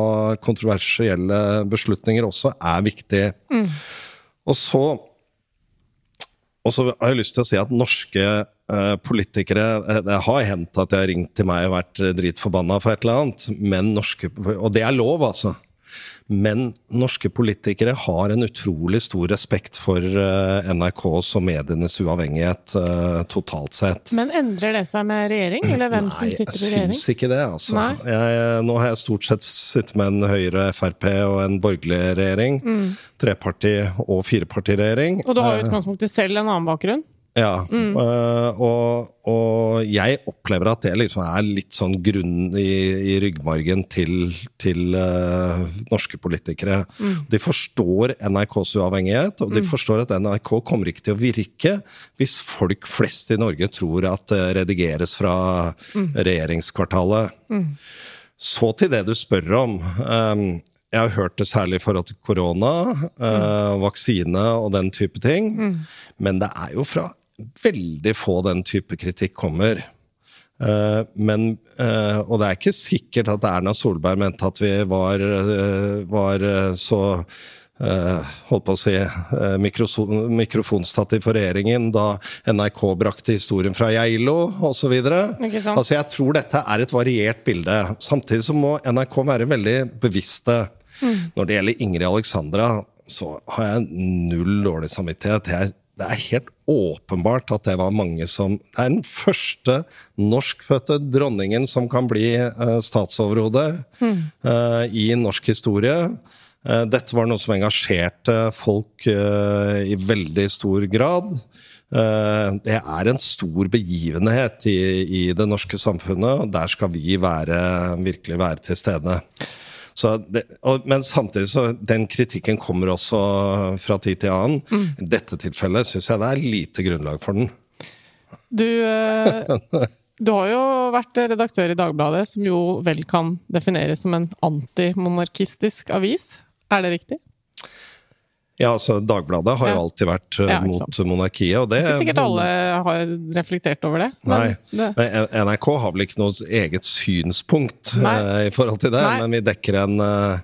kontroversielle beslutninger også er viktig. Og så og så har jeg lyst til å si at norske politikere eh, Det har hendt at de har ringt til meg og vært eh, dritforbanna for et eller annet, men norske, og det er lov, altså. Men norske politikere har en utrolig stor respekt for eh, NRKs og medienes uavhengighet eh, totalt sett. Men endrer det seg med regjering, eller hvem som sitter i jeg regjering? syns ikke det, altså. Jeg, nå har jeg stort sett sittet med en Høyre-Frp og en borgerlig regjering. Treparti- og firepartiregjering. Mm. Og du har jo i utgangspunktet selv en annen bakgrunn. Ja, Mm. uh, og, og jeg opplever at det liksom er litt sånn grunn i, i ryggmargen til, til uh, norske politikere. Mm. De forstår NRKs uavhengighet, og de forstår at NRK kommer ikke til å virke hvis folk flest i Norge tror at det redigeres fra Mm. regjeringskvartalet. Så til det du spør om. Um, jeg har hørt det særlig i forhold til korona, eh, vaksine og den type ting. Men det er jo fra veldig få den type kritikk kommer. Eh, men, eh, og det er ikke sikkert at Erna Solberg mente at vi var, eh, var så holdt på å si mikrofonstativ for regjeringen da NRK brakte historien fra Geilo osv. Altså, jeg tror dette er et variert bilde. Samtidig så må NRK være veldig bevisste. Når det gjelder Ingrid Alexandra, så har jeg null dårlig samvittighet. Jeg, det er helt åpenbart at det var mange som Det er den første norskfødte dronningen som kan bli eh, statsoverhode mm. i norsk historie. Eh, dette var noe som engasjerte folk i veldig stor grad. Det er en stor begivenhet i det norske samfunnet, og der skal vi være, virkelig være til stede. Så det, og, men samtidig så den kritikken kommer også fra tid til annen. I dette tilfellet syns jeg det er lite grunnlag for den. Du, eh, du har jo vært redaktør i Dagbladet, som jo vel kan defineres som en antimonarkistisk avis. Er det riktig? Ja, altså Dagbladet har jo alltid vært eh, Ja, mot monarkiet, og det Ikke sikkert alle har reflektert over det. Nei, det, men NRK har vel ikke noe eget synspunkt Nei. eh, i forhold til det, Nei. men vi dekker en eh,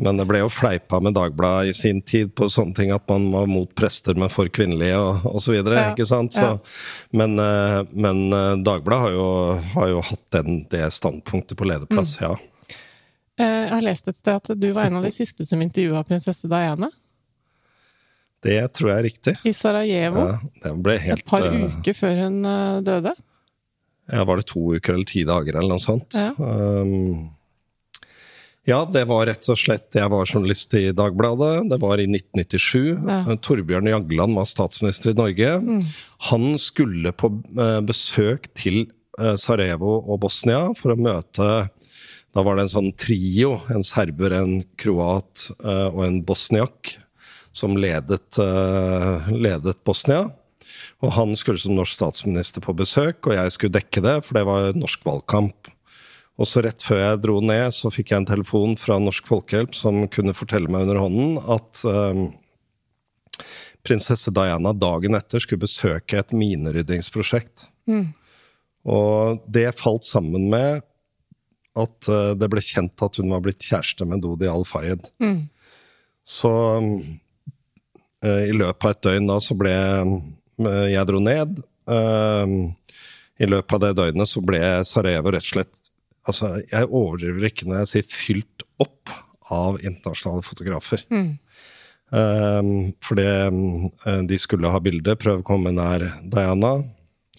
Men det ble jo fleipa med Dagbladet i sin tid på sånne ting at man var mot prester, men for kvinnelige og osv. Ja, ikke sant? Så, ja. Men, men Dagbladet har jo, har jo hatt den, det standpunktet på lederplass, Mm. ja. jeg har lest et sted at du var en av de siste som intervjua prinsesse Diana Det tror jeg er riktig. i Sarajevo. Ja, ble helt Et par eh, uker før hun eh, døde. Ja, var det to uker eller ti dager eller noe sånt? Ja. Um, ja, det var rett og slett Jeg var journalist i Dagbladet. Det var i 1997. Ja. Mm. Torbjørn Jagland var statsminister i Norge. Han skulle på eh, besøk til eh, Sarajevo og Bosnia for å møte Da var det en sånn trio. En serber, en kroat eh, og en bosniak. Som ledet, eh, ledet Bosnia. Og han skulle som norsk statsminister på besøk, og jeg skulle dekke det, for det var norsk valgkamp. Og så rett før jeg dro ned, så fikk jeg en telefon fra Norsk Folkehjelp som kunne fortelle meg under hånden at um, prinsesse Diana dagen etter skulle besøke et mineryddingsprosjekt. Mm. Og det falt sammen med at uh, det ble kjent at hun var blitt kjæreste med Dodi Al-Fayed. Mm. Så uh, i løpet av et døgn da så ble uh, Jeg dro ned. I løpet av det døgnet så ble Sarajevo rett og slett altså, Jeg overdriver ikke når jeg sier fylt opp av internasjonale fotografer. Mm. Um, fordi um, de skulle ha bilde, prøve å komme nær Diana.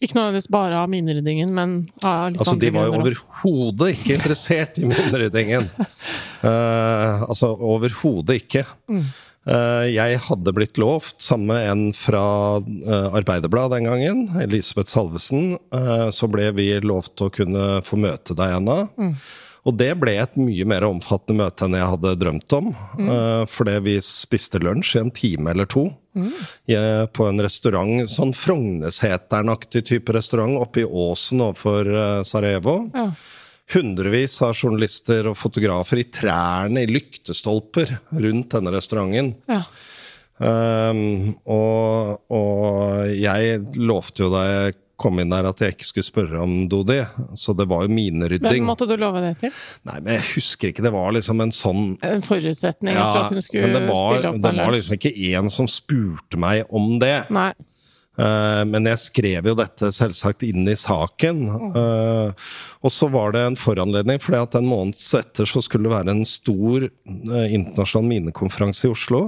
Ikke nødvendigvis bare av mineryddingen, men av litt altså, andre De var jo overhodet ikke interessert i mineryddingen. uh, altså overhodet ikke. Mm. Uh, jeg hadde blitt lovt, sammen med en fra uh, Arbeiderbladet den gangen, Elisabeth Salvesen, uh, så ble vi lovt å kunne få møte Diana. Mm. Og det ble et mye mer omfattende møte enn jeg hadde drømt om. Mm. Fordi vi spiste lunsj i en time eller to mm. på en restaurant, sånn Frogneseteren-aktig type restaurant oppe i åsen overfor Sarajevo. Ja hundrevis av journalister og fotografer i trærne, i lyktestolper, rundt denne restauranten. Ja. Um, og, og, jeg lovte jo da jeg kom inn der at jeg ikke skulle spørre om Dodi. Så det var jo minerydding. Hvem måtte du love det til? Nei, men Jeg husker ikke. Det var liksom en sånn En forutsetning ja, for at hun skulle var, stille opp? Det var liksom ikke én som spurte meg om det. Nei. Eh, men jeg skrev jo dette selvsagt inn i saken. Uh, og så var det en foranledning, for en måned etter så skulle det være en stor uh, internasjonal minekonferanse i Oslo.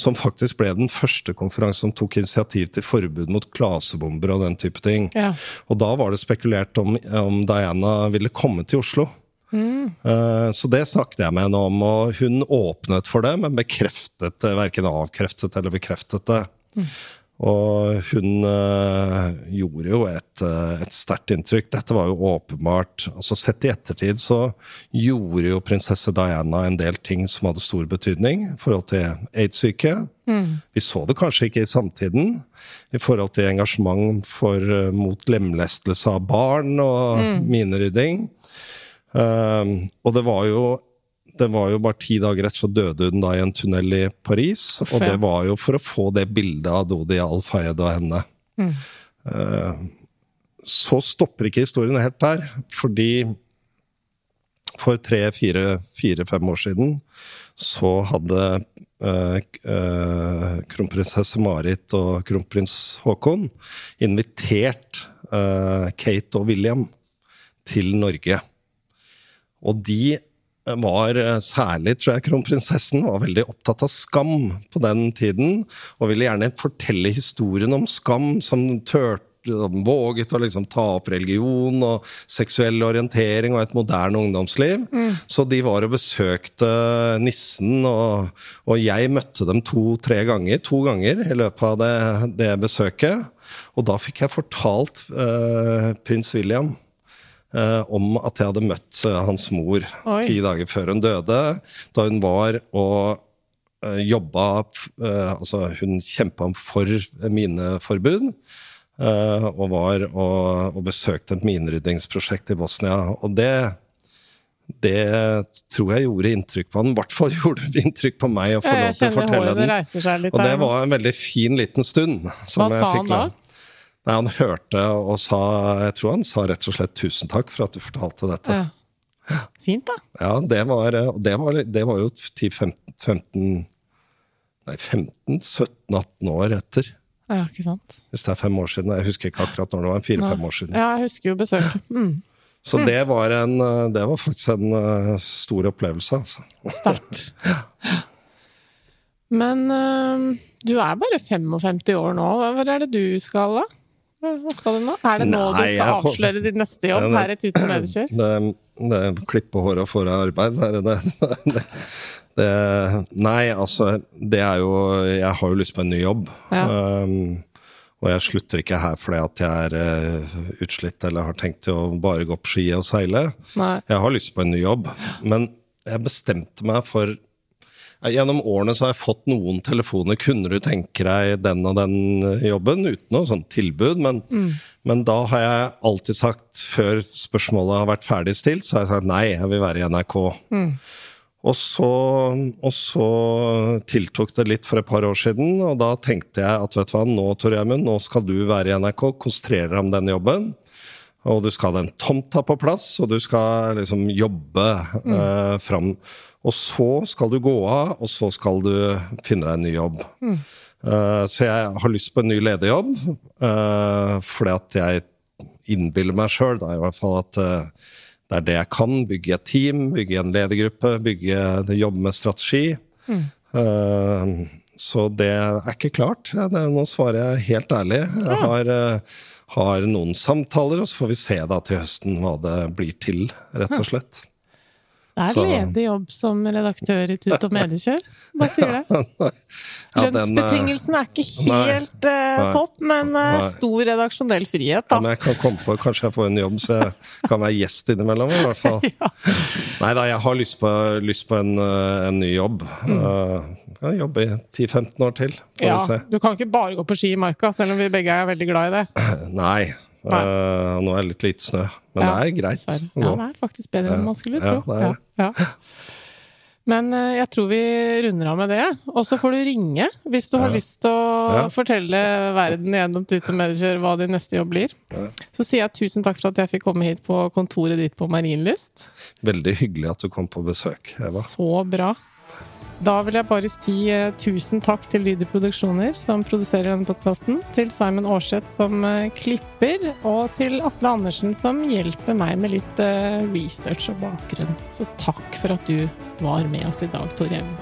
Som faktisk ble den første konferansen som tok initiativ til forbud mot klasebomber og den type ting. Ja. Og da var det spekulert om, om Diana ville komme til Oslo. Mm. Så det snakket jeg med henne om, og hun åpnet for det, men bekreftet det. verken avkreftet eller bekreftet det. Mm. Og hun øh, gjorde jo et, øh, et sterkt inntrykk. Dette var jo åpenbart altså Sett i ettertid så gjorde jo prinsesse Diana en del ting som hadde stor betydning i forhold til aids-syke. Mm. Vi så det kanskje ikke i samtiden i forhold til engasjement for, uh, mot lemlestelse av barn og mm. minerydding. Uh, og det var jo det var jo bare ti dager etter så døde hun da i en tunnel i Paris. Og det var jo for å få det bildet av Dodi Al-Fayed og henne. Mm. Uh, så stopper ikke historien helt der, fordi for tre, fire, fire-fem år siden så hadde eh, eh, kronprinsesse Marit og kronprins Haakon invitert Kate og William til Norge. Og de var eh, særlig, tror jeg, kronprinsessen var veldig opptatt av skam på den tiden. Og ville gjerne fortelle historien om skam, som tørte våget å liksom ta opp religion og seksuell orientering og et moderne ungdomsliv. Mm. Så de var og besøkte nissen, og, og jeg møtte dem to-tre ganger to ganger i løpet av det, det besøket. Og da fikk jeg fortalt uh, prins William eh, om at jeg hadde møtt eh, hans mor Oi. ti dager før hun døde. Da hun var og eh, jobba eh, Altså, hun kjempa for mineforbud. Eh, og var og, og besøkte et mineryddingsprosjekt i Bosnia. Og det det tror jeg gjorde inntrykk på han. I hvert fall gjorde det inntrykk på meg å få lov til å fortelle den. Og det var en veldig fin liten stund. Hva sa han da? Nei, Han hørte og sa Jeg tror han sa rett og slett 'tusen takk for at du fortalte dette'. Ja. Fint, da. Ja, det var, det var, det var jo 10-15 Nei, 15-17-18 år etter. Ja, ikke sant. Hvis det er fem år siden. Jeg husker ikke akkurat når det var. Fire-fem år siden. Ja, jeg husker jo besøket. Mm. Så mm. det, var en, det var faktisk en uh, stor opplevelse, altså. Sterkt. Men uh, du er bare 55 år nå. Hva er det du skal, da? Hva skal du nå? Er det nå Nei, du skal avsløre din neste jobb her i Tuten Medikjør? Det, det er klippe håret for arbeid. Det, det, det, nei, altså Det er jo Jeg har jo lyst på en ny jobb. Ja. Um, og jeg slutter ikke her fordi at jeg er uh, utslitt eller har tenkt til å bare gå på ski og seile. Nei. Jeg har lyst på en ny jobb. Men jeg bestemte meg for Gjennom årene så har jeg fått noen telefoner. Kunne du tenke deg den og den jobben? Uten noe sånt tilbud. Men, mm. men, da har jeg alltid sagt, før spørsmålet har vært ferdig stilt, så har jeg sagt nei, jeg vil være i NRK. Mm. Og så, og så, tiltok det litt for et par år siden, og da tenkte jeg at vet du hva, nå Tor Gjermund, nå skal du være i NRK, konsentrere deg om den jobben. Og du skal ha den tomta på plass, og du skal liksom jobbe mm. eh, fram. Og så skal du gå av, og så skal du finne deg en ny jobb. Mm. Uh, så jeg har lyst på en ny lederjobb, uh, fordi at jeg innbiller meg sjøl i hvert fall at uh, det er det jeg kan. Bygge et team, bygge en ledergruppe, bygge, jobbe med strategi. Mm. så det er ikke klart. Det, nå svarer jeg helt ærlig. Jeg har, har noen samtaler, og så får vi se da til høsten hva det blir til, rett og slett. Det er ledig jobb som redaktør i Tut og Mediekjør. Hva sier det? Ja, Lønnsbetingelsene er ikke helt eh, topp, men uh, stor redaksjonell frihet, da. Ja, men jeg kan komme på, Kanskje jeg får en jobb, så jeg kan være gjest innimellom, i hvert fall. ja. Nei da, jeg har lyst på, lyst på en, eh, en, ny jobb. Mm. Uh, kan jobbe i 10-15 år til. ja, Du kan ikke bare gå på ski i marka, selv om vi begge er veldig glad i det. Nei. Uh, nå er det litt lite snø. Men ja, det er greit. Ja, det er faktisk bedre enn man skulle tro. Ja, ja, Men uh, jeg tror vi runder av med det. Og så får du ringe hvis du har lyst til å fortelle verden gjennom Tut Manager hva din neste jobb blir. Så sier jeg tusen takk for at jeg fikk komme hit på kontoret ditt på Marienlyst. Veldig hyggelig at du kom på besøk, Eva. Så bra. Da vil jeg bare si uh, tusen takk til Lyder Produksjoner, som produserer denne podkasten, til Simon Aarseth, som uh, klipper, og til Atle Andersen, som hjelper meg med litt uh, research og bakgrunn. Så takk for at du var med oss i dag, Tor Even.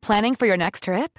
Planning for your next trip?